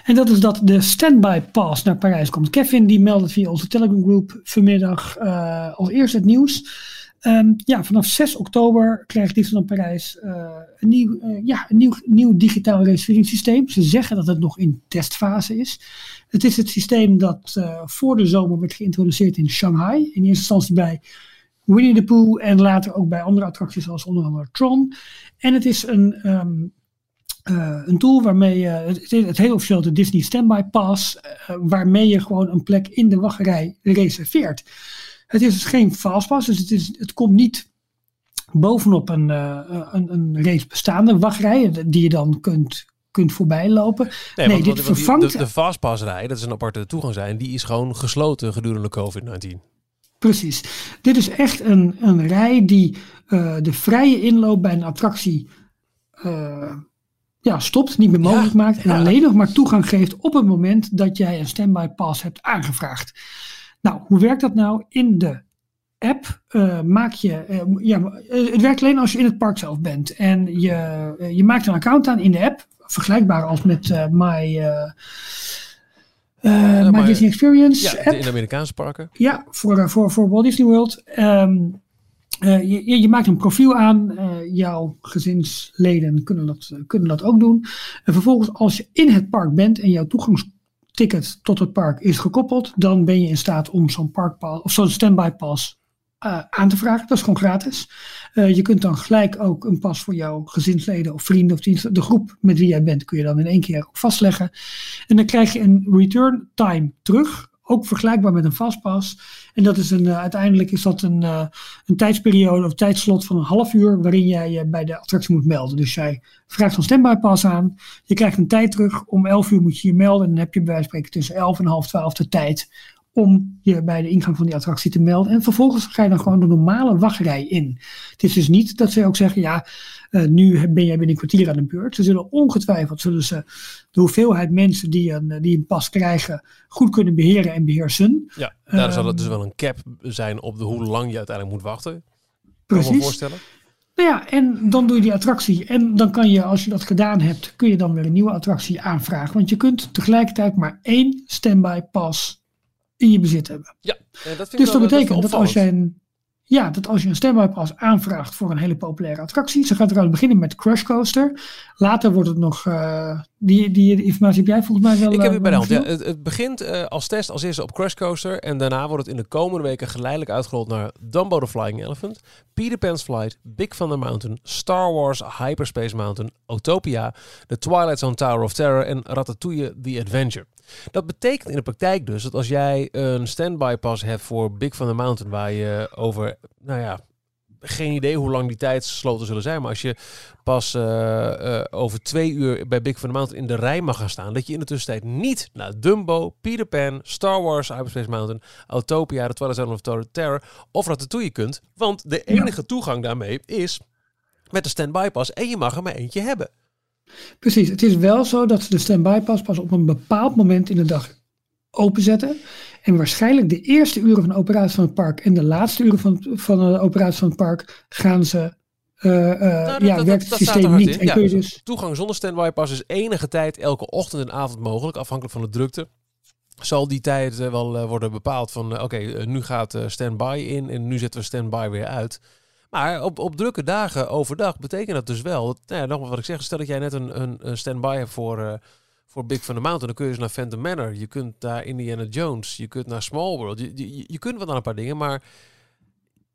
En dat is dat de standby pass naar Parijs komt. Kevin die meldde via onze Telegram groep vanmiddag eh, als eerste het nieuws. Ehm, ja, vanaf 6 oktober krijgt Disneyland Parijs eh, een, nieuw, eh, ja, een nieuw, nieuw digitaal reserveringssysteem. Ze zeggen dat het nog in testfase is. Het is het systeem dat eh, voor de zomer werd geïntroduceerd in Shanghai. In eerste instantie bij Winnie the Pooh en later ook bij andere attracties zoals onder andere Tron. En het is een, ehm, eh, een tool waarmee je, het, heet officieel de Disney Standby Pass, waarmee je gewoon een plek in de wachtrij reserveert. Het is dus geen fastpass, dus het, is, het komt niet bovenop een, eh, een, een reeds bestaande wachtrij die je dan kunt, kunt voorbij lopen. Nee, want- dit want die- vervangt- De, de fastpassrij, dat is een aparte toegang zijn, die is gewoon gesloten gedurende COVID-19. Precies. Dit is echt een, een rij die eh, de vrije inloop bij een attractie eh, ja, stopt, niet meer mogelijk Ja, maakt. En ja. alleen nog maar toegang geeft op het moment dat jij een standby pass hebt aangevraagd. Nou, hoe werkt dat nou? In de app eh, maak je, eh, ja, eh, het werkt alleen als je in het park zelf bent. En je, je maakt een account aan in de app, vergelijkbaar als met My, My Disney Experience Ja, app. in de Amerikaanse parken. Ja, voor, voor, voor Walt Disney World. Ehm, eh, je, je- maakt een profiel aan. jouw gezinsleden kunnen dat, kunnen dat ook doen. En vervolgens, als je in het park bent en jouw toegangsticket tot het park is gekoppeld, dan ben je in staat om zo'n parkpas of zo'n standby pass eh, aan te vragen. Dat is gewoon gratis. Eh, je kunt dan gelijk ook een pas voor jouw gezinsleden of vrienden of dienst- de groep met wie jij bent, kun je dan in één keer ook vastleggen. En dan krijg je een return time terug. Ook vergelijkbaar met een fastpass. En dat is een, eh, uiteindelijk is dat een, eh, een tijdsperiode of tijdslot van een half uur waarin jij je bij de attractie moet melden. Dus jij vraagt zo'n standby pass aan. Je krijgt een tijd terug. Om 11 uur moet je je melden. En dan heb je bij wijze van spreken tussen 11 en half 12 de tijd om je bij de ingang van die attractie te melden. En vervolgens ga je dan gewoon de normale wachtrij in. Het is dus niet dat ze ook zeggen, ja, uh, nu ben jij binnen een kwartier aan de beurt. Ze zullen ongetwijfeld zullen ze de hoeveelheid mensen die een, die een pas krijgen goed kunnen beheren en beheersen. Ja, daar zal het dus wel een cap zijn op de hoe lang je uiteindelijk moet wachten. Precies. Kan me voorstellen. Nou ja, en dan doe je die attractie. En dan kan je, als je dat gedaan hebt, kun je dan weer een nieuwe attractie aanvragen. Want je kunt tegelijkertijd maar één standby pas in je bezit hebben. Ja, dat vind dus dat wel, betekent dat, dat als je een, ja, dat als je een aanvraagt voor een hele populaire attractie. Ze gaat eruit beginnen met Crush Coaster. Later wordt het nog, uh, die, die informatie heb jij volgens mij wel. Ik heb het bij de hand. Ja, het, het begint uh, als test als eerste op Crush Coaster. En daarna wordt het in de komende weken geleidelijk uitgerold naar Dumbo the Flying Elephant. Peter Pan's Flight, Big Thunder Mountain, Star Wars Hyperspace Mountain, Autopia, The Twilight Zone Tower of Terror en Ratatouille The Adventure. Dat betekent in de praktijk dus dat als jij een standby pas hebt voor Big Thunder Mountain, waar je over, nou ja, geen idee hoe lang die tijdsloten zullen zijn, maar als je pas uh, uh, over twee uur bij Big Thunder Mountain in de rij mag gaan staan, dat je in de tussentijd niet naar Dumbo, Peter Pan, Star Wars, Hyperspace Mountain, Autopia, The Twilight Zone of Terror of Ratatouille kunt, want de enige toegang daarmee is met de standby pas en je mag er maar eentje hebben. Precies, het is wel zo dat ze de standby pas pas op een bepaald moment in de dag openzetten. En waarschijnlijk de eerste uren van de operatie van het park en de laatste uren van, van de operatie van het park gaan ze. Uh, uh, nou, ja, dat, werkt het systeem niet. En ja, kun je dus... Toegang zonder standby pas is enige tijd elke ochtend en avond mogelijk, afhankelijk van de drukte. Zal die tijd uh, wel worden bepaald van oké, okay, nu gaat standby in en nu zetten we standby weer uit. Maar op, op drukke dagen overdag betekent dat dus wel. Nou ja, nogmaals wat ik zeg, stel dat jij net een, een, een standby hebt voor, uh, voor Big Thunder Mountain. Dan kun je dus naar Phantom Manor. Je kunt naar Indiana Jones. Je kunt naar Small World. Je, je, je kunt wel naar een paar dingen, maar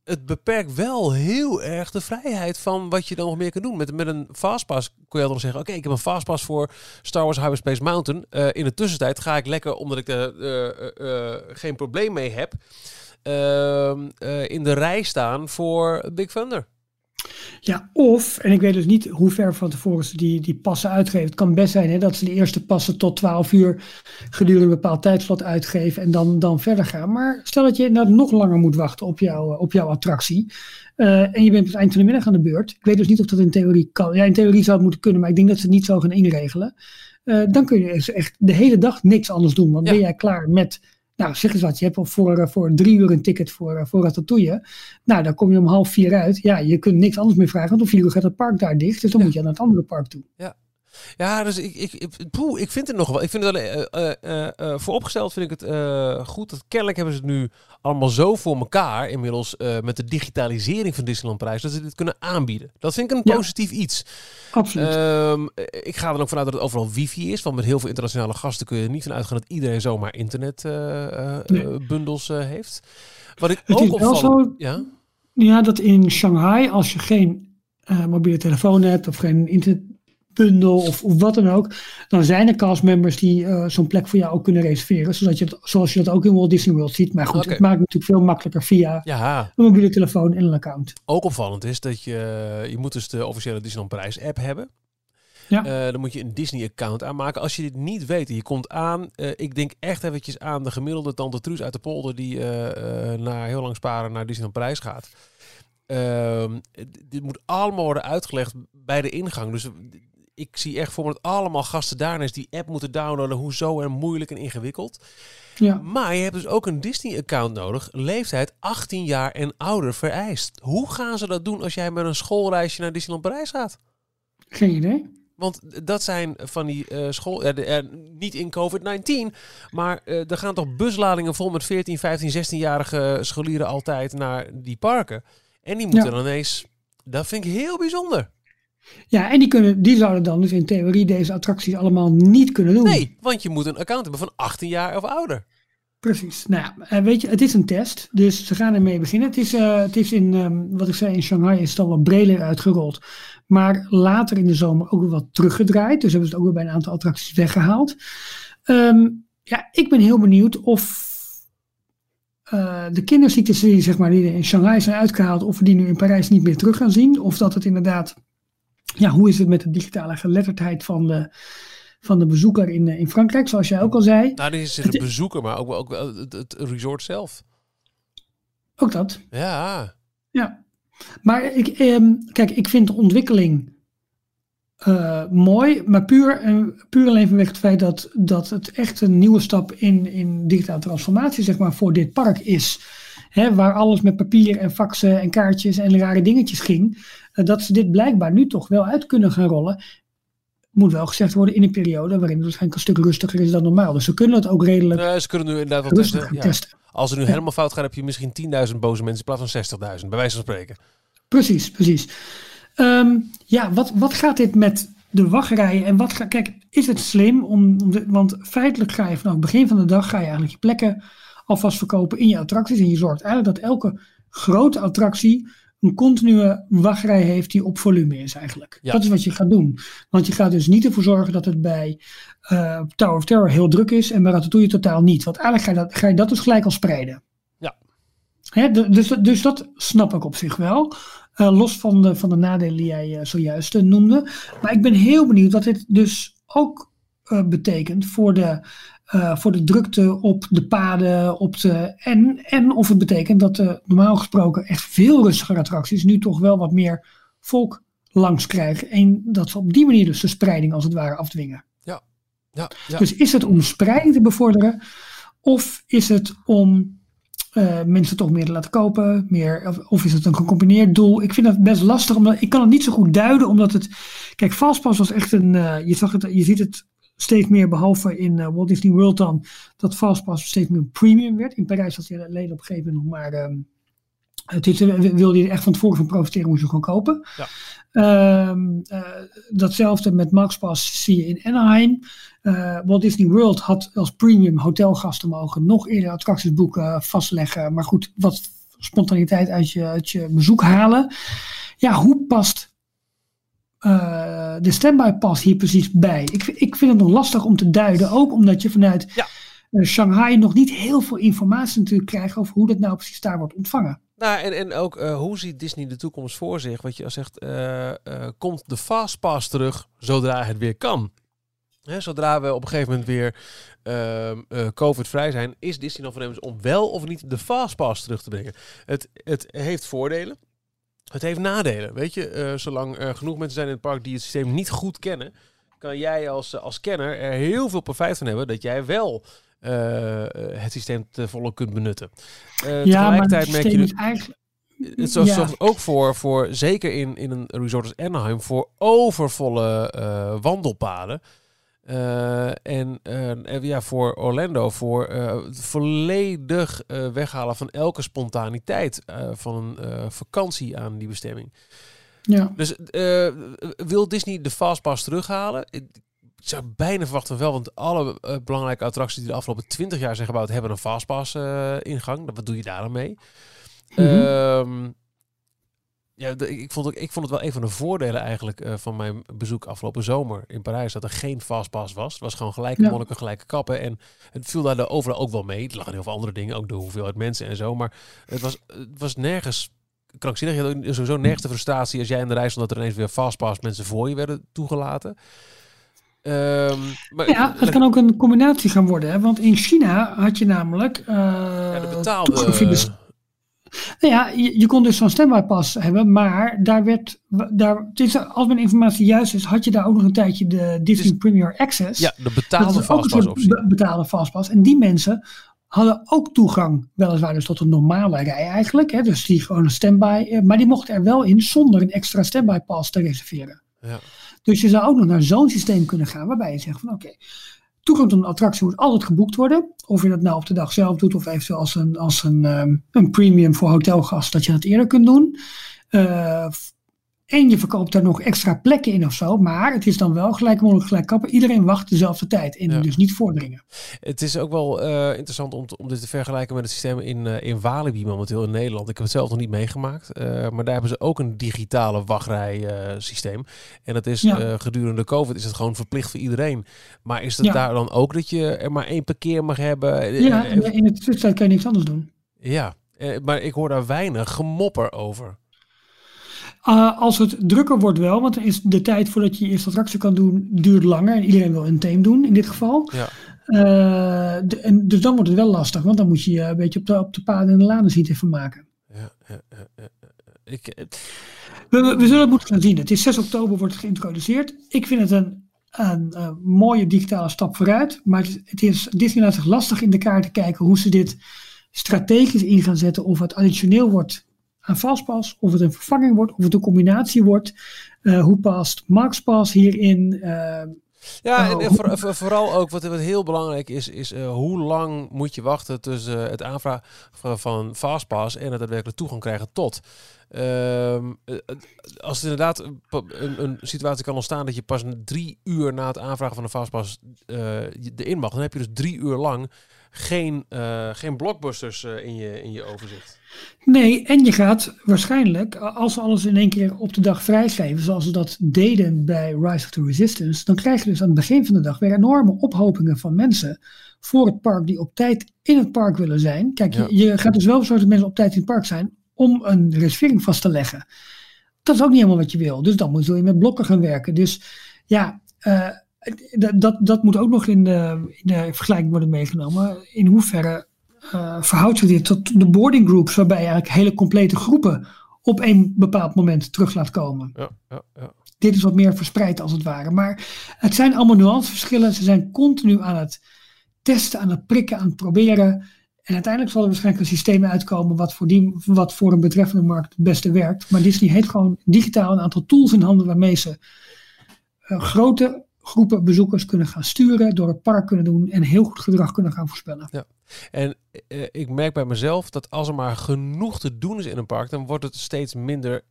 het beperkt wel heel erg de vrijheid van wat je dan nog meer kan doen. Met, met een fastpass kun je dan zeggen, oké, ik heb een fastpass voor Star Wars Hyperspace Mountain. Uh, in de tussentijd ga ik lekker, omdat ik er uh, geen probleem mee heb, in de rij staan voor Big Thunder. Ja, of, en ik weet dus niet hoe ver van tevoren ze die, die passen uitgeven. Het kan best zijn hè, dat ze de eerste passen tot 12 uur gedurende een bepaald tijdslot uitgeven en dan, dan verder gaan. Maar stel dat je inderdaad nog langer moet wachten op, jou, op jouw attractie. Uh, en je bent op het eind van de middag aan de beurt. Ik weet dus niet of dat in theorie kan. Ja, in theorie zou het moeten kunnen, maar ik denk dat ze het niet zo gaan inregelen. Uh, dan kun je dus echt de hele dag niks anders doen. Want ja. ben jij klaar met nou, zeg eens wat, je hebt al voor, voor drie uur een ticket voor, voor Ratatouille. Nou, dan kom je om half vier uit. Ja, je kunt niks anders meer vragen, want om vier uur gaat het park daar dicht. Dus dan ja. moet je naar het andere park toe. Ja. Ja, dus ik, ik, ik, poeh, ik vind het nog wel. Ik vind het wel, uh, uh, uh, vooropgesteld vind ik het goed. Dat kennelijk hebben ze het nu allemaal zo voor elkaar inmiddels met de digitalisering van Disneyland Prijs dat ze dit kunnen aanbieden. Dat vind ik een positief iets. Absoluut. Um, ik ga er ook vanuit dat het overal wifi is, want met heel veel internationale gasten kun je er niet van uitgaan dat iedereen zomaar internetbundels nee. heeft. Wat ik het ook is wel zo, ja? ja, dat in Shanghai als je geen mobiele telefoon hebt of geen internet bundel of, of wat dan ook, dan zijn er castmembers die uh, zo'n plek voor jou ook kunnen reserveren, zodat je het, zoals je dat ook in Walt Disney World ziet. Maar goed, het maakt natuurlijk veel makkelijker via Ja, een mobiele telefoon en een account. ook opvallend is dat je, je moet dus de officiële Disneyland Prijs app hebben. Ja. Eh, dan moet je een Disney-account aanmaken. Als je dit niet weet je komt aan, eh, ik denk echt eventjes aan de gemiddelde tante Truus uit de polder die eh, eh, na heel lang sparen naar Disneyland Prijs gaat. Ehm, dit moet allemaal worden uitgelegd bij de ingang. Dus ik zie echt voor me dat allemaal gasten daarna is die app moeten downloaden. Hoezo en moeilijk en ingewikkeld. Ja. Maar je hebt dus ook een Disney-account nodig. Leeftijd 18 jaar en ouder vereist. Hoe gaan ze dat doen als jij met een schoolreisje naar Disneyland Parijs gaat? Geen idee. Want dat zijn van die eh, school... de- eh, niet in COVID-19, maar eh, er gaan toch busladingen vol met 14, 15, 16-jarige scholieren altijd naar die parken. En die moeten Ja. dan ineens... Dat vind ik heel bijzonder. Ja, en die, kunnen, die zouden dan dus in theorie deze attracties allemaal niet kunnen doen. Nee, want je moet een account hebben van 18 jaar of ouder. Precies. Nou ja, eh, weet je, het is een test, dus ze gaan ermee beginnen. Het is, eh, het is in, ehm, wat ik zei, in Shanghai is het al wat breder uitgerold. Maar later in de zomer ook weer wat teruggedraaid. Dus hebben ze het ook weer bij een aantal attracties weggehaald. Ehm, ja, ik ben heel benieuwd of eh, de kinderziektes die, zeg maar, die in Shanghai zijn uitgehaald, of we die nu in Parijs niet meer terug gaan zien. Of dat het inderdaad, ja, hoe is het met de digitale geletterdheid van de, van de bezoeker in, in Frankrijk, zoals jij ook al zei. Nou, dit is een bezoeker, maar ook, ook het, het resort zelf. Ook dat. Ja, Ja, maar ik, ehm, kijk, ik vind de ontwikkeling eh, mooi, maar puur, en puur alleen vanwege het feit dat, dat het echt een nieuwe stap in, in digitale transformatie, zeg maar, voor dit park is. Hè, waar alles met papier en faxen en kaartjes en rare dingetjes ging. Eh, dat ze dit blijkbaar nu toch wel uit kunnen gaan rollen. Moet wel gezegd worden in een periode waarin het waarschijnlijk een stuk rustiger is dan normaal. Dus ze kunnen het ook redelijk Nee, ze kunnen nu inderdaad wel testen. Ja. testen. Als het nu helemaal fout gaat, heb je misschien 10.000 boze mensen in plaats van 60.000, bij wijze van spreken. Precies, precies. Ehm, ja, wat, wat gaat dit met de wachtrijen en wat ga, kijk, is het slim om, om de- want feitelijk ga je vanaf het begin van de dag ga je eigenlijk je plekken alvast verkopen in je attracties en je zorgt eigenlijk dat elke grote attractie een continue wachtrij heeft die op volume is eigenlijk. Ja. Dat is wat je gaat doen. Want je gaat dus niet ervoor zorgen dat het bij eh, Tower of Terror heel druk is en bij Ratatouille totaal niet. Want eigenlijk ga je dat, ga je dat dus gelijk al spreiden. Ja. Hè, dus, dus dat snap ik op zich wel. Eh, los van de, van de nadelen die jij eh, zojuist noemde. Maar ik ben heel benieuwd wat dit dus ook betekent voor de, eh, voor de drukte op de paden. Op de, en, en of het betekent dat de normaal gesproken echt veel rustigere attracties nu toch wel wat meer volk langs krijgen. En dat ze op die manier dus de spreiding als het ware afdwingen. Ja, ja. Dus is het om spreiding te bevorderen? Of is het om eh, mensen toch meer te laten kopen? Meer, of, of is het een gecombineerd doel? Ik vind dat best lastig, omdat ik kan het niet zo goed duiden, omdat het... Kijk, Fastpass was echt een... eh, je, zag het, je ziet het steeds meer, behalve in eh, Walt Disney World dan, dat Fastpass steeds meer een premium werd. In Parijs had je alleen op een gegeven moment nog maar... ehm, het is, wilde je er echt van tevoren van profiteren, moest je gewoon kopen. Ja. Ehm, eh, datzelfde met MaxPass zie je in Anaheim. Eh, Walt Disney World had als premium hotelgasten mogen nog eerder attracties boeken, vastleggen. Maar goed, wat spontaniteit uit je, uit je bezoek halen. Ja, hoe past eh, de standby pass hier precies bij? Ik, vind- ik vind het nog lastig om te duiden. Ook omdat je vanuit Ja. eh, Shanghai nog niet heel veel informatie natuurlijk krijgt over hoe dat nou precies daar wordt ontvangen. Nou, en, en ook eh, hoe ziet Disney de toekomst voor zich? Wat je al zegt, komt de Fastpass terug zodra het weer kan? Hè, zodra we op een gegeven moment weer ehm, eh, COVID-vrij zijn, is Disney dan voornemens om wel of niet de Fastpass terug te brengen? Het, het heeft voordelen. Het heeft nadelen. Weet je, eh, zolang er genoeg mensen zijn in het park die het systeem niet goed kennen, kan jij als, als kenner er heel veel profijt van hebben dat jij wel eh, eh, het systeem te volle kunt benutten. Eh, ja, maar het tegelijkertijd merk je dus- eigenlijk... het zorgt Ja. ook voor, voor, zeker in, in een resort als Anaheim, voor overvolle eh, wandelpaden. Eh, en eh, en ja, voor Orlando, voor het volledig eh, weghalen van elke spontaniteit van een vakantie aan die bestemming. Ja. Dus wil Disney de Fastpass terughalen? Ik zou bijna verwachten wel, want alle belangrijke attracties die de afgelopen 20 jaar zijn gebouwd, hebben een Fastpass eh, ingang. Wat doe je daar dan mee? Mhm. Ehm, ja, ik, vond, ook- ik vond het wel een van de voordelen eigenlijk eh, van mijn bezoek afgelopen zomer in Parijs. Dat er geen fastpass was. Het was gewoon gelijke Ja. monniken, gelijke kappen. En het viel daar de overal ook wel mee. Er lagen heel veel andere dingen, ook de hoeveelheid mensen en zo. Maar het was, het was nergens krankzinnig. Je had sowieso nergens de frustratie als jij in de reis dat er ineens weer fastpass mensen voor je werden toegelaten. Ehm, maar Ja, het kan ook een combinatie gaan worden. Hè? Want in China had je namelijk. eh ja, de betaalde... Nou ja, je, je kon dus zo'n standby pass hebben, maar daar werd. Daar, als mijn informatie juist is, had je daar ook nog een tijdje de Disney Dus- Premier Access. ja, de betaalde fastpass optie. be- betaalde fastpass. En die mensen hadden ook toegang, weliswaar dus tot een normale rij eigenlijk. Hè? Dus die gewoon een standby. eh, Maar die mochten er wel in zonder een extra standby pass te reserveren. Ja. Dus je zou ook nog naar zo'n systeem kunnen gaan waarbij je zegt van oké, toegang tot een attractie moet altijd geboekt worden. Of je dat nou op de dag zelf doet of eventueel als een, als een, ehm, een premium voor hotelgast dat je dat eerder kunt doen. Eh, en je verkoopt daar nog extra plekken in of zo. Maar het is dan wel gelijk mogelijk gelijk kappen. Iedereen wacht dezelfde tijd en Ja. dus niet voordringen. Het is ook wel eh, interessant om, om dit te vergelijken met het systeem in, eh, in Walibi momenteel in Nederland. Ik heb het zelf nog niet meegemaakt, eh, maar daar hebben ze ook een digitale wachtrij eh, systeem. En dat is Ja. gedurende COVID is het gewoon verplicht voor iedereen. Maar is het Ja. daar dan ook dat je er maar één parkeer mag hebben? Ja, in de tussentijd kan je niks anders doen. ja. Maar ik hoor daar weinig gemopper over. Uh, als het drukker wordt wel, want dan is de tijd voordat je je eerste attractie kan doen, duurt langer. En iedereen wil een theme doen in dit geval. Ja. Uh, de, en, dus dan wordt het wel lastig, want dan moet je je een beetje op de, op de paden en de lanen zien te maken. Ja, ja, ja, ik, we, we, zullen het moeten gaan zien. Het is 6 oktober wordt het geïntroduceerd. Ik vind het een, een, een mooie digitale stap vooruit. Maar het, het is Disneyland zich lastig in de kaart te kijken hoe ze dit strategisch in gaan zetten. Of het additioneel wordt aan Fastpass, of het een vervanging wordt, of het een combinatie wordt. Uh, hoe past MaxPass hierin? Uh, ja, en, voor, vooral ook wat, wat heel belangrijk is, is uh, hoe lang moet je wachten tussen het aanvragen van Fastpass en het daadwerkelijk toegang krijgen tot. Uh, als het inderdaad een, een, situatie kan ontstaan dat je pas drie uur na het aanvragen van een Fastpass uh, erin mag, dan heb je dus drie uur lang geen, uh, geen blockbusters in, je, in je overzicht. Nee, en je gaat waarschijnlijk, als ze alles in één keer op de dag vrijgeven, zoals ze dat deden bij Rise of the Resistance, dan krijg je dus aan het begin van de dag weer enorme ophopingen van mensen voor het park die op tijd in het park willen zijn. Kijk, je, je, gaat dus wel zorgen dat mensen op tijd in het park zijn om een reservering vast te leggen. Dat is ook niet helemaal wat je wil. Dus dan moet je met blokken gaan werken. Dus ja, uh, dat, dat moet ook nog in de, in de vergelijking worden meegenomen. In hoeverre uh, verhoudt zich dit tot de boarding groups, waarbij je eigenlijk hele complete groepen op een bepaald moment terug laat komen. Ja, ja, ja. Dit is wat meer verspreid als het ware. Maar het zijn allemaal nuanceverschillen. Ze zijn continu aan het testen, aan het prikken, aan het proberen. En uiteindelijk zal er waarschijnlijk een systeem uitkomen wat voor, die, wat voor een betreffende markt het beste werkt. Maar Disney heeft gewoon digitaal een aantal tools in handen waarmee ze uh, grote groepen bezoekers kunnen gaan sturen, door het park kunnen doen en heel goed gedrag kunnen gaan voorspellen. Ja. En uh, ik merk bij mezelf dat als er maar genoeg te doen is in een park, dan wordt het steeds minder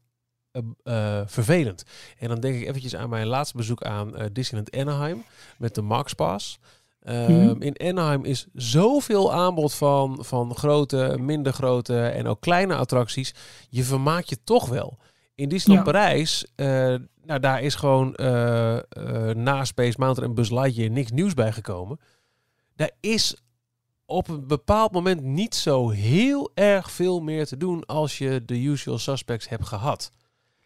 uh, vervelend. En dan denk ik eventjes aan mijn laatste bezoek aan Disneyland Anaheim met de Max Pass. Um, In Anaheim is zoveel aanbod van, van grote, minder grote en ook kleine attracties. Je vermaakt je toch wel. In Disneyland ja. Parijs, uh, nou, daar is gewoon uh, na Space Mountain en Buzz Lightyear niks nieuws bijgekomen. Daar is op een bepaald moment niet zo heel erg veel meer te doen als je de usual suspects hebt gehad.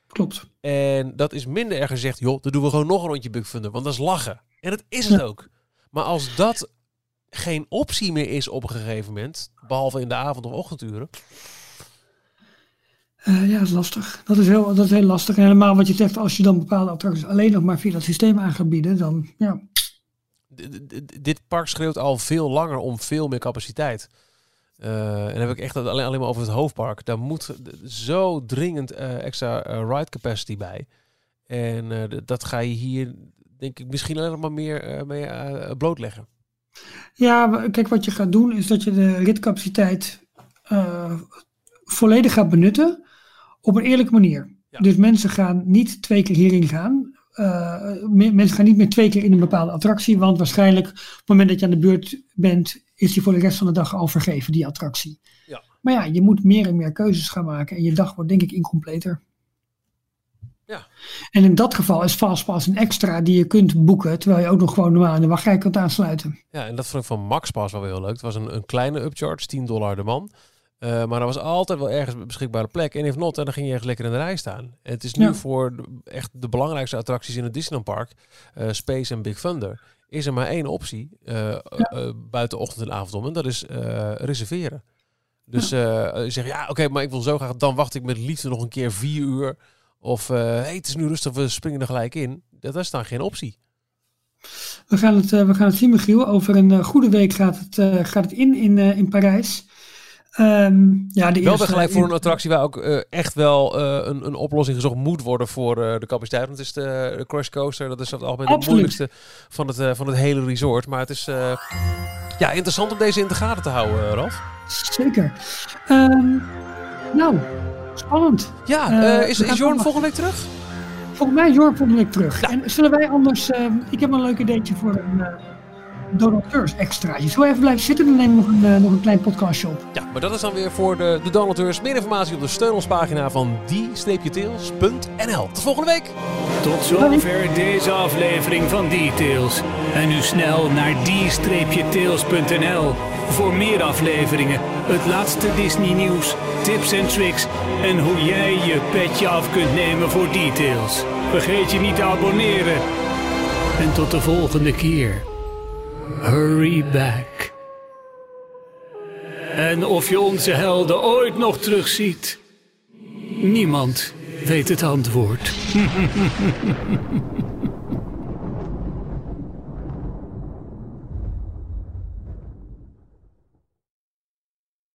Klopt. En dat is minder erg gezegd, joh, dan doen we gewoon nog een rondje Big Thunder, want dat is lachen. En dat is het ook. Maar als dat geen optie meer is op een gegeven moment, behalve in de avond- of ochtenduren. Uh, ja, dat is lastig. Dat is, heel, dat is heel lastig. En helemaal wat je zegt, als je dan bepaalde attracties alleen nog maar via dat systeem aan gaat bieden, dan ja. dit park schreeuwt al veel langer om veel meer capaciteit. Uh, en dan heb ik echt alleen, alleen maar over het hoofdpark. Daar moet zo dringend uh, extra ride capacity bij. En dat ga je hier denk ik misschien alleen nog maar meer uh, mee uh, blootleggen. Ja, kijk, wat je gaat doen is dat je de ritcapaciteit uh, volledig gaat benutten op een eerlijke manier. Ja. Dus mensen gaan niet twee keer hierin gaan. mensen gaan niet meer twee keer in een bepaalde attractie, want waarschijnlijk op het moment dat je aan de beurt bent, is die voor de rest van de dag al vergeven, die attractie. Ja. Maar ja, je moet meer en meer keuzes gaan maken en je dag wordt denk ik incompleter. Ja. En in dat geval is Fastpass een extra die je kunt boeken, terwijl je ook nog gewoon normaal in de wachtrij kunt aansluiten. Ja, en dat vond ik van MaxPass wel heel leuk. Het was een, een kleine upcharge, 10 dollar de man. Uh, maar er was altijd wel ergens een beschikbare plek. En if not, en dan ging je echt lekker in de rij staan. En het is nu ja. voor de, echt de belangrijkste attracties in het Disneyland Park, uh, Space en Big Thunder, is er maar één optie uh, ja. buiten ochtend en avond om. En dat is reserveren. Dus je zegt, ja, oké, maar ik wil zo graag, dan wacht ik met liefde nog een keer vier uur of uh, hey, het is nu rustig, we springen er gelijk in. Dat is dan geen optie. We gaan het, uh, we gaan het zien, Michiel. Over een uh, goede week gaat het, gaat het in in, in Parijs. Um, ja, de wel gelijk voor een attractie waar ook echt wel een, een oplossing gezocht moet worden voor de capaciteit. Want het is de, de Coaster, dat is altijd het moeilijkste van het, van het hele resort. Maar het is ja, interessant om deze in de gaten te houden, Ralf. Zeker. Um, nou, Spannend. Ja, uh, is, is Jorn volgende week terug? Volgens mij is Jorn volgende week terug. En zullen wij anders... Uh, ik heb een leuk ideetje voor een, donateurs extra. Je zou even blijven zitten, dan nemen we nog een, eh, nog een klein podcastje op. Ja, maar dat is dan weer voor de, de donateurs. Meer informatie op de steun ons pagina van die-tails.nl. Tot volgende week! Tot zover deze aflevering van Details. En nu snel naar die-tails.nl voor meer afleveringen, het laatste Disney nieuws, tips en tricks en hoe jij je petje af kunt nemen voor Details. Vergeet je niet te abonneren. En tot de volgende keer. Hurry back. En of je onze helden ooit nog terugziet, niemand weet het antwoord.